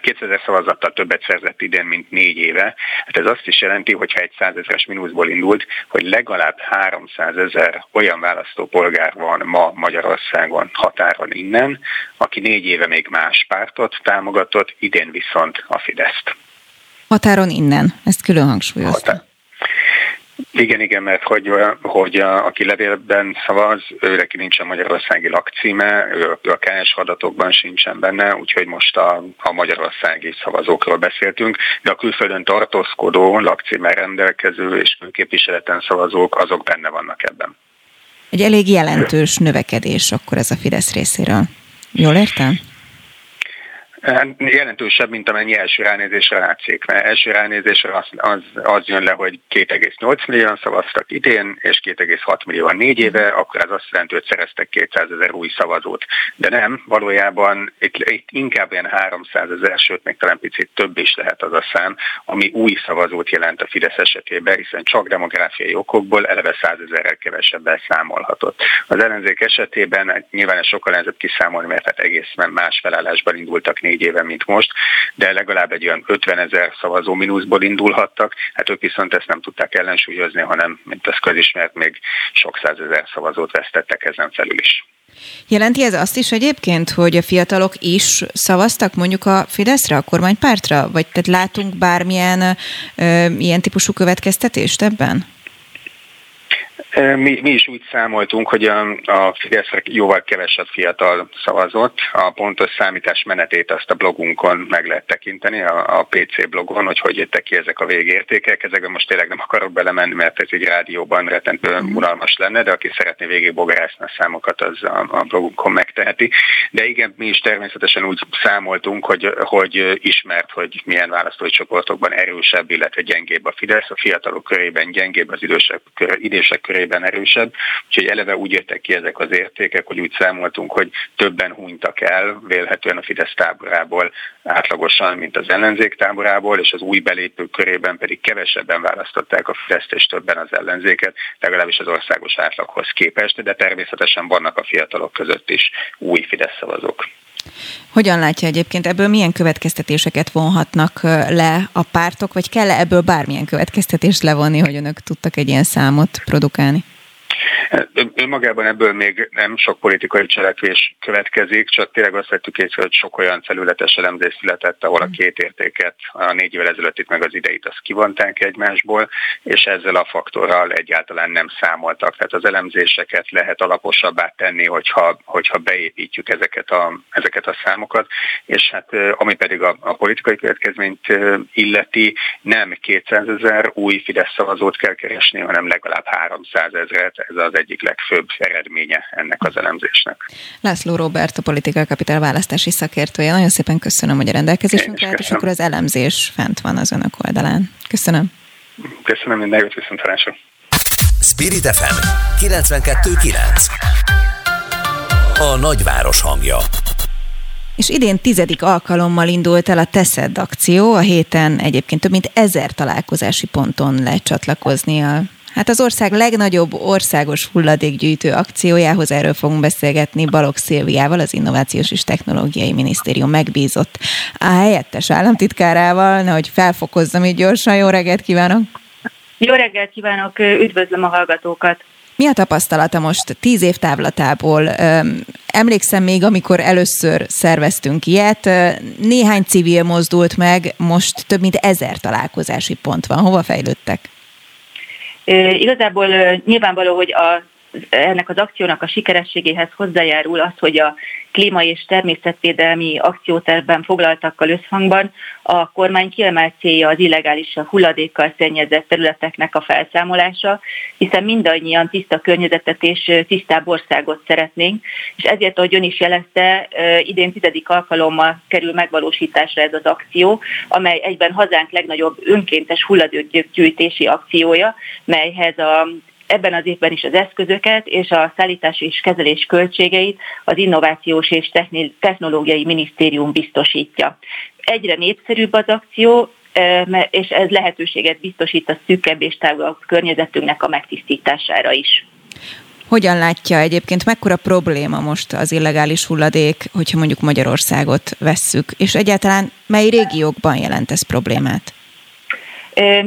200 ezer szavazattal többet szerzett idén, mint négy éve, hát ez azt is jelenti, hogyha egy 100 ezeres mínuszból indult, hogy legalább 300 ezer olyan választópolgár van ma Magyarországon határon innen, aki négy éve még más pártot támogatott, idén viszont a Fideszt. Határon innen, ezt külön hangsúlyozta. Határ. Igen, igen, mert hogy, hogy a, aki levélben szavaz, ő neki nincsen magyarországi lakcíme, ő a KS adatokban sincsen benne, úgyhogy most a, a magyarországi szavazókról beszéltünk, de a külföldön tartózkodó, lakcíme rendelkező és képviseleten szavazók, azok benne vannak ebben. Egy elég jelentős növekedés akkor ez a Fidesz részéről. Jól értem? Jelentősebb, mint amennyi első ránézésre látszik, mert első ránézésre az, az, az jön le, hogy 2,8 millióan szavaztak idén, és 2,6 millióan négy éve, akkor ez azt jelenti, hogy szereztek 200 ezer új szavazót. De nem, valójában itt, itt inkább ilyen 300 ezer, sőt még talán picit több is lehet az a szám, ami új szavazót jelent a Fidesz esetében, hiszen csak demográfiai okokból eleve 100 ezerrel kevesebben számolhatott. Az ellenzék esetében hát nyilván ez sokkal nehezebb kiszámolni, mert hát egészen más felállásban indultak négy éve, mint most, de legalább egy olyan 50 ezer szavazó mínuszból indulhattak, hát ők viszont ezt nem tudták ellensúlyozni, hanem, mint ez közismert, még sok százezer szavazót vesztettek ezen felül is. Jelenti ez azt is egyébként, hogy a fiatalok is szavaztak mondjuk a Fideszre, a kormánypártra? Vagy tehát látunk bármilyen ö, ilyen típusú következtetést ebben? Mi, mi is úgy számoltunk, hogy a, a Fideszre jóval kevesebb fiatal szavazott. A pontos számítás menetét azt a blogunkon meg lehet tekinteni, a, a PC blogon, hogy hogy jöttek ki ezek a végértékek. Ezekben most tényleg nem akarok belemenni, mert ez egy rádióban rettentő uh-huh. unalmas lenne, de aki szeretné végigbogárászni a számokat, az a, a blogunkon megteheti. De igen, mi is természetesen úgy számoltunk, hogy, hogy ismert, hogy milyen választói csoportokban erősebb, illetve gyengébb a Fidesz, a fiatalok körében gyengébb, az idősek, idősek körében körében erősebb, úgyhogy eleve úgy jöttek ki ezek az értékek, hogy úgy számoltunk, hogy többen hunytak el, vélhetően a Fidesz táborából átlagosan, mint az ellenzék táborából, és az új belépők körében pedig kevesebben választották a Fideszt, és többen az ellenzéket, legalábbis az országos átlaghoz képest, de természetesen vannak a fiatalok között is új Fidesz szavazók. Hogyan látja egyébként ebből milyen következtetéseket vonhatnak le a pártok, vagy kell -e ebből bármilyen következtetést levonni, hogy önök tudtak egy ilyen számot produkálni? Önmagában ebből még nem sok politikai cselekvés következik, csak tényleg azt vettük észre, hogy sok olyan felületes elemzés született, ahol a két értéket, a négy évvel ezelőtt itt meg az ideit, azt kivonták egymásból, és ezzel a faktorral egyáltalán nem számoltak. Tehát az elemzéseket lehet alaposabbá tenni, hogyha, hogyha beépítjük ezeket a, ezeket a számokat, és hát ami pedig a, a politikai következményt illeti, nem 200 ezer új Fidesz szavazót kell keresni, hanem legalább 300 ezeret, ez az egyik legfőbb eredménye ennek az elemzésnek. László Robert, a politikai kapitál választási szakértője. Nagyon szépen köszönöm, hogy a rendelkezésünkre állt, és akkor az elemzés fent van az önök oldalán. Köszönöm. Köszönöm, minden jót viszontalásra. Spirit FM 92.9 A nagyváros hangja és idén tizedik alkalommal indult el a Teszed akció, a héten egyébként több mint ezer találkozási ponton lehet csatlakozni a Hát az ország legnagyobb országos hulladékgyűjtő akciójához erről fogunk beszélgetni Balog Szilviával, az Innovációs és Technológiai Minisztérium megbízott a helyettes államtitkárával, hogy felfokozzam így gyorsan. Jó reggelt kívánok! Jó reggelt kívánok, üdvözlöm a hallgatókat! Mi a tapasztalata most tíz év távlatából? Emlékszem még, amikor először szerveztünk ilyet, néhány civil mozdult meg, most több mint ezer találkozási pont van. Hova fejlődtek? Igazából nyilvánvaló, hogy a ennek az akciónak a sikerességéhez hozzájárul az, hogy a klíma és természetvédelmi akciótervben foglaltakkal összhangban a kormány kiemelt célja az illegális hulladékkal szennyezett területeknek a felszámolása, hiszen mindannyian tiszta környezetet és tisztább országot szeretnénk, és ezért, ahogy ön is jelezte, idén tizedik alkalommal kerül megvalósításra ez az akció, amely egyben hazánk legnagyobb önkéntes hulladékgyűjtési akciója, melyhez a ebben az évben is az eszközöket és a szállítás és kezelés költségeit az Innovációs és Technológiai Minisztérium biztosítja. Egyre népszerűbb az akció, és ez lehetőséget biztosít a szűkebb és távolabb környezetünknek a megtisztítására is. Hogyan látja egyébként, mekkora probléma most az illegális hulladék, hogyha mondjuk Magyarországot vesszük, és egyáltalán mely régiókban jelent ez problémát?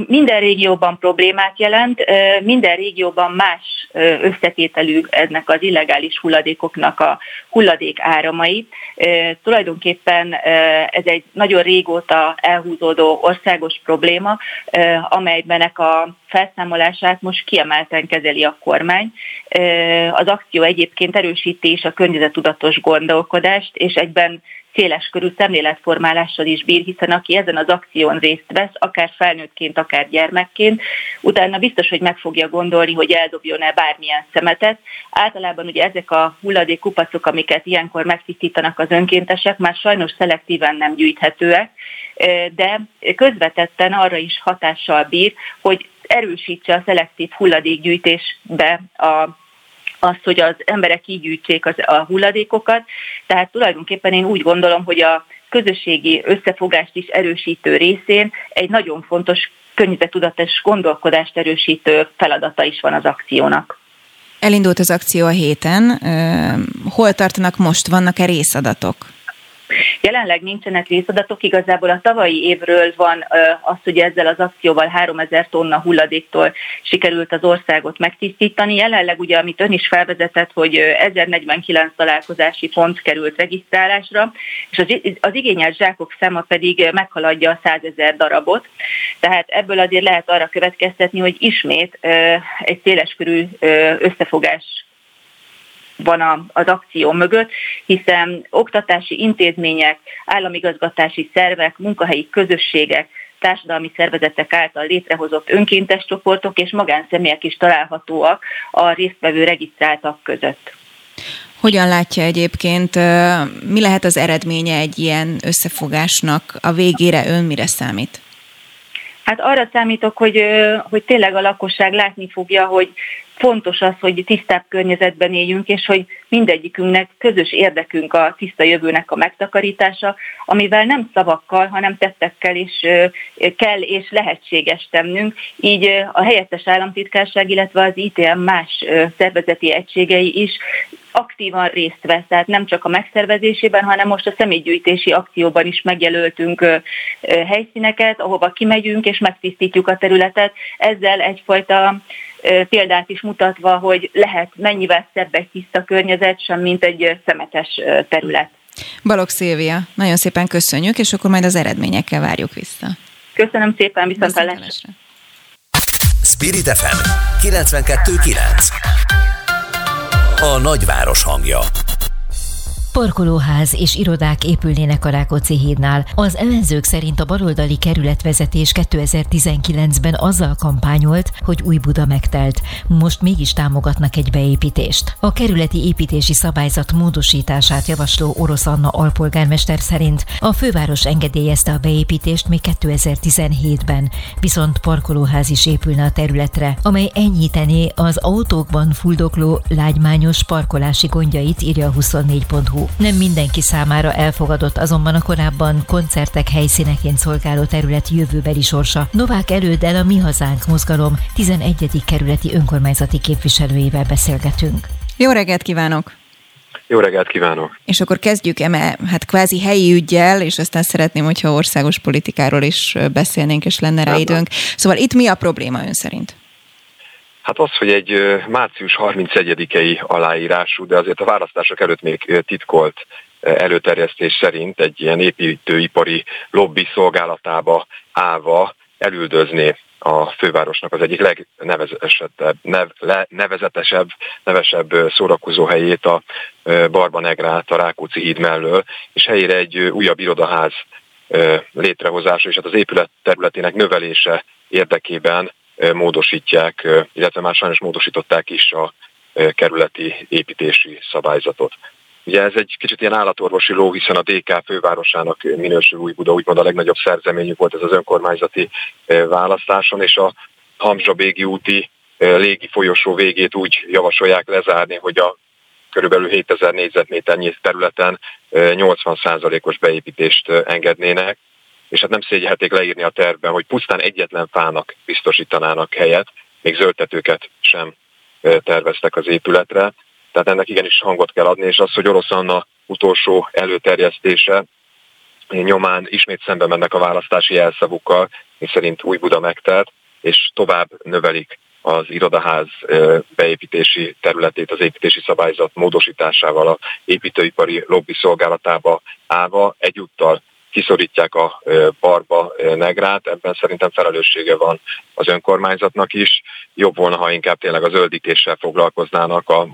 Minden régióban problémát jelent, minden régióban más összetételű ennek az illegális hulladékoknak a hulladék áramai. Tulajdonképpen ez egy nagyon régóta elhúzódó országos probléma, amelyben a felszámolását most kiemelten kezeli a kormány. Az akció egyébként erősíti is a környezetudatos gondolkodást, és egyben széles körű szemléletformálással is bír, hiszen aki ezen az akción részt vesz, akár felnőttként, akár gyermekként, utána biztos, hogy meg fogja gondolni, hogy eldobjon-e bármilyen szemetet. Általában ugye ezek a hulladékkupacok, amiket ilyenkor megtisztítanak az önkéntesek, már sajnos szelektíven nem gyűjthetőek, de közvetetten arra is hatással bír, hogy erősítse a szelektív hulladékgyűjtésbe a azt, hogy az emberek így gyűjtsék az, a hulladékokat. Tehát tulajdonképpen én úgy gondolom, hogy a közösségi összefogást is erősítő részén egy nagyon fontos környezetudatos gondolkodást erősítő feladata is van az akciónak. Elindult az akció a héten. Hol tartanak most? Vannak-e részadatok? Jelenleg nincsenek részadatok, igazából a tavalyi évről van az, hogy ezzel az akcióval 3000 tonna hulladéktól sikerült az országot megtisztítani. Jelenleg ugye, amit ön is felvezetett, hogy 1049 találkozási pont került regisztrálásra, és az, az igényelt zsákok száma pedig meghaladja a 100 ezer darabot. Tehát ebből azért lehet arra következtetni, hogy ismét egy széleskörű összefogás van az akció mögött, hiszen oktatási intézmények, államigazgatási szervek, munkahelyi közösségek, társadalmi szervezetek által létrehozott önkéntes csoportok és magánszemélyek is találhatóak a résztvevő regisztráltak között. Hogyan látja egyébként, mi lehet az eredménye egy ilyen összefogásnak? A végére ön mire számít? Hát arra számítok, hogy, hogy tényleg a lakosság látni fogja, hogy fontos az, hogy tisztább környezetben éljünk, és hogy mindegyikünknek közös érdekünk a tiszta jövőnek a megtakarítása, amivel nem szavakkal, hanem tettekkel is kell és lehetséges tennünk. Így a helyettes államtitkárság, illetve az ITM más szervezeti egységei is aktívan részt vesz, tehát nem csak a megszervezésében, hanem most a személygyűjtési akcióban is megjelöltünk helyszíneket, ahova kimegyünk és megtisztítjuk a területet. Ezzel egyfajta példát is mutatva, hogy lehet mennyivel szebb egy tiszta környezet, sem mint egy szemetes terület. Balog Szilvia, nagyon szépen köszönjük, és akkor majd az eredményekkel várjuk vissza. Köszönöm szépen, viszont. Spirit FM 92.9 A nagyváros hangja Parkolóház és irodák épülnének a Rákóczi hídnál. Az ellenzők szerint a baloldali kerületvezetés 2019-ben azzal kampányolt, hogy új Buda megtelt. Most mégis támogatnak egy beépítést. A kerületi építési szabályzat módosítását javasló Orosz Anna alpolgármester szerint a főváros engedélyezte a beépítést még 2017-ben, viszont parkolóház is épülne a területre, amely enyhítené az autókban fuldokló lágymányos parkolási gondjait, írja a 24.hu. Nem mindenki számára elfogadott azonban a korábban koncertek helyszíneként szolgáló terület jövőbeli sorsa. Novák Erőddel a Mi Hazánk mozgalom 11. kerületi önkormányzati képviselőjével beszélgetünk. Jó reggelt kívánok! Jó reggelt kívánok! És akkor kezdjük eme, hát kvázi helyi ügyjel, és aztán szeretném, hogyha országos politikáról is beszélnénk, és lenne rá időnk. Szóval itt mi a probléma ön szerint? Hát az, hogy egy március 31-i aláírású, de azért a választások előtt még titkolt előterjesztés szerint egy ilyen építőipari lobby szolgálatába állva elüldözné a fővárosnak az egyik legnevezetesebb, nev, nevezetesebb, nevesebb szórakozó helyét, a Barbanegrát, a Rákóczi híd mellől, és helyére egy újabb irodaház létrehozása és hát az épület területének növelése érdekében módosítják, illetve már sajnos módosították is a kerületi építési szabályzatot. Ugye ez egy kicsit ilyen állatorvosi ló, hiszen a DK fővárosának minősül Újbuda, úgymond a legnagyobb szerzeményük volt ez az önkormányzati választáson, és a Hamzsa Bégi úti légi folyosó végét úgy javasolják lezárni, hogy a körülbelül 7000 négyzetméternyi területen 80%-os beépítést engednének és hát nem szégyelték leírni a tervben, hogy pusztán egyetlen fának biztosítanának helyet, még zöldtetőket sem terveztek az épületre. Tehát ennek igenis hangot kell adni, és az, hogy Orosz Anna utolsó előterjesztése nyomán ismét szembe mennek a választási jelszavukkal, és szerint új Buda megtelt, és tovább növelik az irodaház beépítési területét az építési szabályzat módosításával a építőipari lobby szolgálatába állva, egyúttal kiszorítják a barba negrát, ebben szerintem felelőssége van az önkormányzatnak is. Jobb volna, ha inkább tényleg az öldítéssel foglalkoznának a,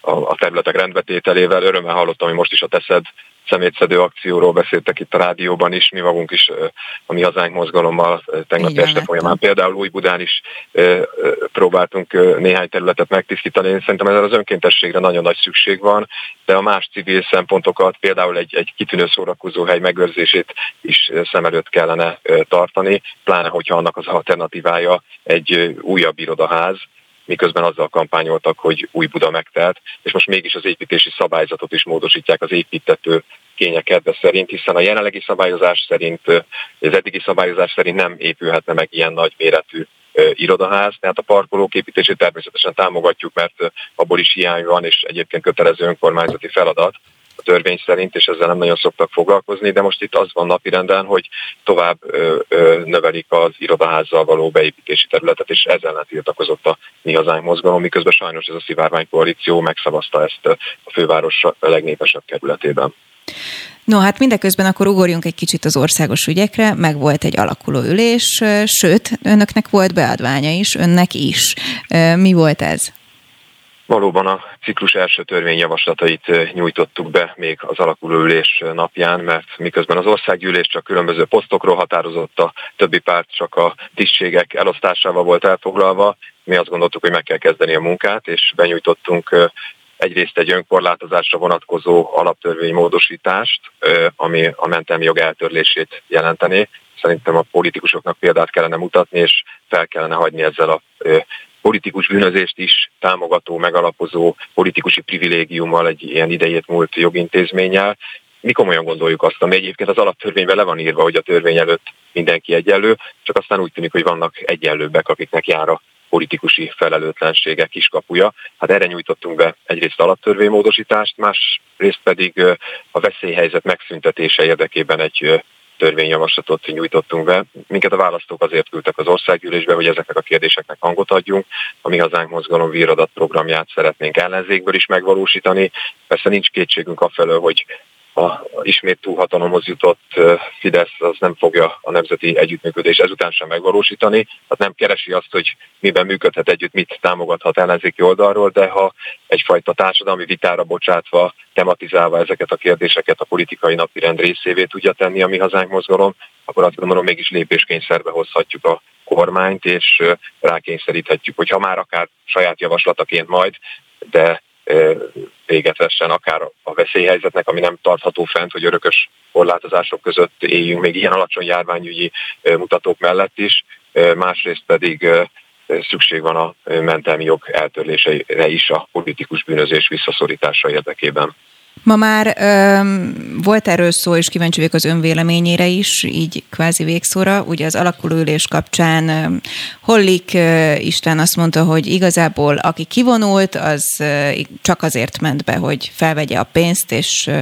a, a területek rendbetételével. Örömmel hallottam, hogy most is a teszed szemétszedő akcióról beszéltek itt a rádióban is, mi magunk is a Mi Hazánk mozgalommal tegnap este folyamán. Például Új-Budán is próbáltunk néhány területet megtisztítani. Én szerintem ezzel az önkéntességre nagyon nagy szükség van, de a más civil szempontokat, például egy, egy kitűnő szórakozóhely megőrzését is szem előtt kellene tartani, pláne hogyha annak az alternatívája egy újabb irodaház, miközben azzal kampányoltak, hogy új Buda megtelt, és most mégis az építési szabályzatot is módosítják az építető kénye kedve szerint, hiszen a jelenlegi szabályozás szerint, az eddigi szabályozás szerint nem épülhetne meg ilyen nagy méretű irodaház, tehát a parkolók építését természetesen támogatjuk, mert abból is hiány van, és egyébként kötelező önkormányzati feladat, a törvény szerint, és ezzel nem nagyon szoktak foglalkozni, de most itt az van napirenden, hogy tovább ö, ö, növelik az irodaházzal való beépítési területet, és ezzel ellen tiltakozott a Mi Hazánk mozgalom, miközben sajnos ez a szivárvány koalíció megszavazta ezt a főváros legnépesebb kerületében. No, hát mindeközben akkor ugorjunk egy kicsit az országos ügyekre, meg volt egy alakuló ülés, sőt, önöknek volt beadványa is, önnek is. Mi volt ez? Valóban a ciklus első törvényjavaslatait nyújtottuk be még az alakulóülés napján, mert miközben az országgyűlés csak különböző posztokról határozott, a többi párt csak a tisztségek elosztásával volt elfoglalva, mi azt gondoltuk, hogy meg kell kezdeni a munkát, és benyújtottunk egyrészt egy önkorlátozásra vonatkozó alaptörvénymódosítást, ami a mentelmi jog eltörlését jelenteni. Szerintem a politikusoknak példát kellene mutatni, és fel kellene hagyni ezzel a politikus bűnözést is támogató, megalapozó politikusi privilégiummal, egy ilyen idejét múlt jogintézménnyel. Mi komolyan gondoljuk azt, ami egyébként az alaptörvényben le van írva, hogy a törvény előtt mindenki egyenlő, csak aztán úgy tűnik, hogy vannak egyenlőbbek, akiknek jár a politikusi felelőtlensége kiskapuja. Hát erre nyújtottunk be egyrészt alaptörvénymódosítást, másrészt pedig a veszélyhelyzet megszüntetése érdekében egy törvényjavaslatot nyújtottunk be. Minket a választók azért küldtek az országgyűlésbe, hogy ezeknek a kérdéseknek hangot adjunk. A Mi Hazánk Mozgalom víradat programját szeretnénk ellenzékből is megvalósítani. Persze nincs kétségünk afelől, hogy a ismét túlhatalomhoz jutott Fidesz az nem fogja a nemzeti együttműködés ezután sem megvalósítani, hát nem keresi azt, hogy miben működhet együtt, mit támogathat ellenzéki oldalról, de ha egyfajta társadalmi vitára bocsátva, tematizálva ezeket a kérdéseket a politikai napirend részévé tudja tenni a mi hazánk mozgalom, akkor azt gondolom mégis lépéskényszerbe hozhatjuk a kormányt, és rákényszeríthetjük, hogy ha már akár saját javaslataként majd, de véget vessen akár a veszélyhelyzetnek, ami nem tartható fent, hogy örökös korlátozások között éljünk még ilyen alacsony járványügyi mutatók mellett is, másrészt pedig szükség van a mentelmi jog eltörléseire is a politikus bűnözés visszaszorítása érdekében. Ma már ö, volt erről szó, és kíváncsi vagyok az önvéleményére is, így kvázi végszóra. Ugye az alakuló ülés kapcsán ö, Hollik ö, István azt mondta, hogy igazából aki kivonult, az ö, csak azért ment be, hogy felvegye a pénzt, és, ö,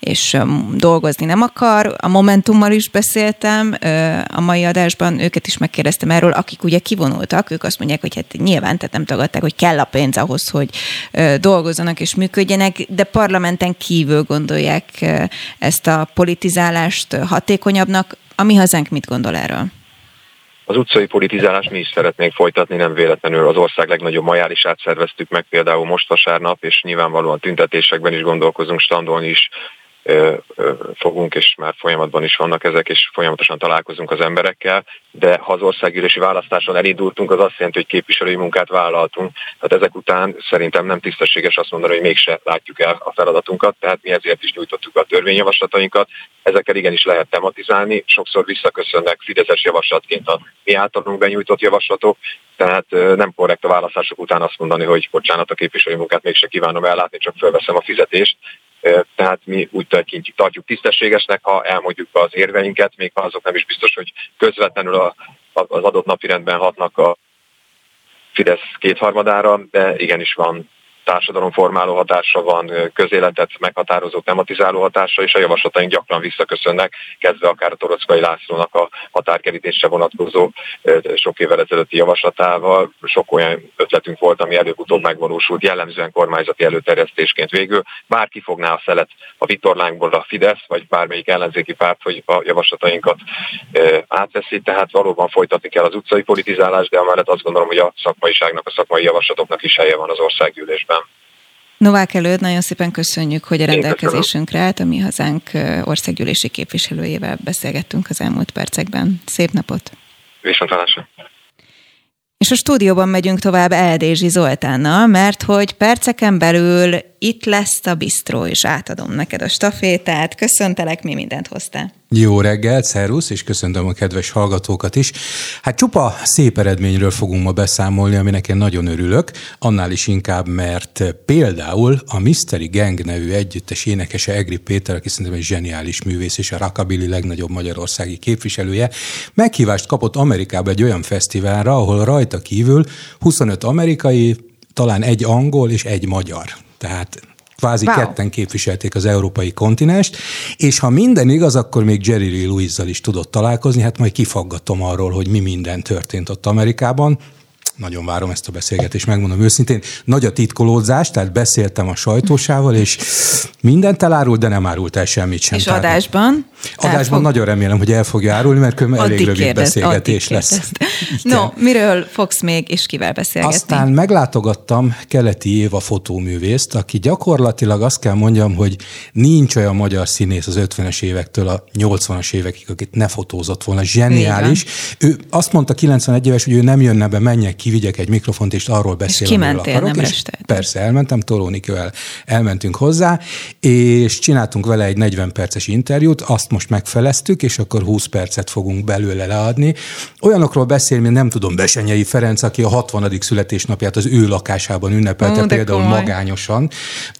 és ö, dolgozni nem akar. A Momentummal is beszéltem ö, a mai adásban, őket is megkérdeztem erről, akik ugye kivonultak, ők azt mondják, hogy hát nyilván, tehát nem tagadták, hogy kell a pénz ahhoz, hogy ö, dolgozzanak és működjenek, de parlamenten kívül gondolják ezt a politizálást hatékonyabbnak. A mi hazánk mit gondol erről? Az utcai politizálást mi is szeretnénk folytatni, nem véletlenül az ország legnagyobb majálisát szerveztük meg például most vasárnap, és nyilvánvalóan tüntetésekben is gondolkozunk, standolni is fogunk, és már folyamatban is vannak ezek, és folyamatosan találkozunk az emberekkel, de ha az országgyűlési választáson elindultunk, az azt jelenti, hogy képviselői munkát vállaltunk. Tehát ezek után szerintem nem tisztességes azt mondani, hogy mégse látjuk el a feladatunkat, tehát mi ezért is nyújtottuk a törvényjavaslatainkat. Ezekkel igenis lehet tematizálni, sokszor visszaköszönnek Fideszes javaslatként a mi általunk benyújtott javaslatok, tehát nem korrekt a választások után azt mondani, hogy bocsánat, a képviselői munkát mégse kívánom ellátni, csak fölveszem a fizetést. Tehát mi úgy tekintjük, tartjuk tisztességesnek, ha elmondjuk az érveinket, még ha azok nem is biztos, hogy közvetlenül a, az adott napi rendben hatnak a Fidesz kétharmadára, de igenis van társadalomformáló hatása van, közéletet meghatározó, tematizáló hatása, és a javaslataink gyakran visszaköszönnek, kezdve akár a Torockai Lászlónak a határkerítésre vonatkozó sok évvel ezelőtti javaslatával. Sok olyan ötletünk volt, ami előbb-utóbb megvalósult, jellemzően kormányzati előterjesztésként végül. Bárki fogná a szelet a vitorlánkból a Fidesz, vagy bármelyik ellenzéki párt, hogy a javaslatainkat átveszi, tehát valóban folytatni kell az utcai politizálást, de amellett azt gondolom, hogy a szakmaiságnak, a szakmai javaslatoknak is helye van az országgyűlésben. Novák előtt nagyon szépen köszönjük, hogy a rendelkezésünkre állt, a mi hazánk országgyűlési képviselőjével beszélgettünk az elmúlt percekben. Szép napot! Viszontlátásra! És a stúdióban megyünk tovább Eldézsi Zoltánnal, mert hogy perceken belül itt lesz a bistró, és átadom neked a stafétát. Köszöntelek, mi mindent hoztál. Jó reggelt, szervusz, és köszöntöm a kedves hallgatókat is. Hát csupa szép eredményről fogunk ma beszámolni, aminek én nagyon örülök, annál is inkább, mert például a Mystery Gang nevű együttes énekese Egri Péter, aki szerintem egy zseniális művész és a Rockabilly legnagyobb magyarországi képviselője, meghívást kapott Amerikába egy olyan fesztiválra, ahol rajta kívül 25 amerikai, talán egy angol és egy magyar. Tehát kvázi wow. ketten képviselték az európai kontinest, és ha minden igaz, akkor még Jerry Lee Lewis-zal is tudott találkozni, hát majd kifaggatom arról, hogy mi minden történt ott Amerikában. Nagyon várom ezt a beszélgetést, megmondom őszintén. Nagy a titkolódzás, tehát beszéltem a sajtósával, és mindent elárult, de nem árult el semmit sem. És tehát adásban? Adásban fog... nagyon remélem, hogy el fogja árulni, mert elég addig rövid kérdez, beszélgetés lesz. No, miről fogsz még, és kivel beszélgetni? Aztán meglátogattam Keleti Éva fotóművészt, aki gyakorlatilag azt kell mondjam, hogy nincs olyan magyar színész az 50-es évektől a 80-as évekig, akit ne fotózott volna. Zseniális. Ő azt mondta 91 éves, hogy ő nem jönne be, menjek kivigyek egy mikrofont, és arról beszél, és kimentél, akarok, nem és Persze, elmentem, Torónikővel elmentünk hozzá, és csináltunk vele egy 40 perces interjút, azt most megfeleztük, és akkor 20 percet fogunk belőle leadni. Olyanokról beszél, mint nem tudom, Besenyei Ferenc, aki a 60. születésnapját az ő lakásában ünnepelte, Ó, például komoly. magányosan.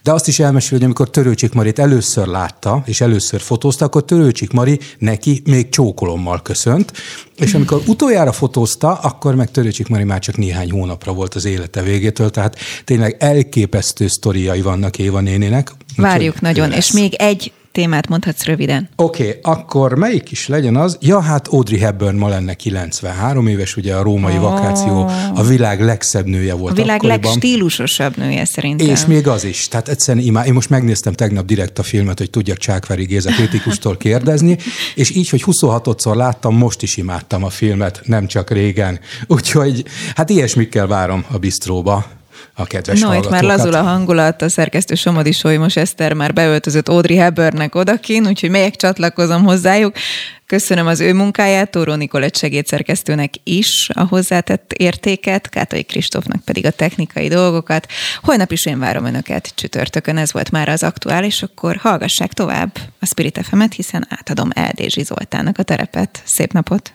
De azt is elmesél, hogy amikor Törőcsik Marit először látta, és először fotózta, akkor Törőcsik Mari neki még csókolommal köszönt, és amikor utoljára fotózta, akkor meg Törőcsik Mari már csak néhány hónapra volt az élete végétől, tehát tényleg elképesztő sztoriai vannak Éva nénének. Várjuk nagyon, és még egy témát mondhatsz röviden. Oké, okay, akkor melyik is legyen az? Ja, hát Audrey Hepburn ma lenne 93 éves, ugye a római oh. vakáció a világ legszebb nője volt A világ akkoriban. legstílusosabb nője szerintem. És még az is. Tehát egyszerűen imá... Én most megnéztem tegnap direkt a filmet, hogy tudjak Csákvári Géza kritikustól kérdezni, és így, hogy 26-szor láttam, most is imádtam a filmet, nem csak régen. Úgyhogy hát ilyesmikkel várom a bistróba a kedves No, itt már lazul a hangulat, a szerkesztő Somodi Solymos Eszter már beöltözött Audrey Hepburnnek odakin, úgyhogy melyek csatlakozom hozzájuk. Köszönöm az ő munkáját, Tóró Nikolett segédszerkesztőnek is a hozzátett értéket, Kátai Kristófnak pedig a technikai dolgokat. Holnap is én várom Önöket csütörtökön, ez volt már az aktuális, akkor hallgassák tovább a Spirit fm hiszen átadom Eldézsi Zoltának a terepet. Szép napot!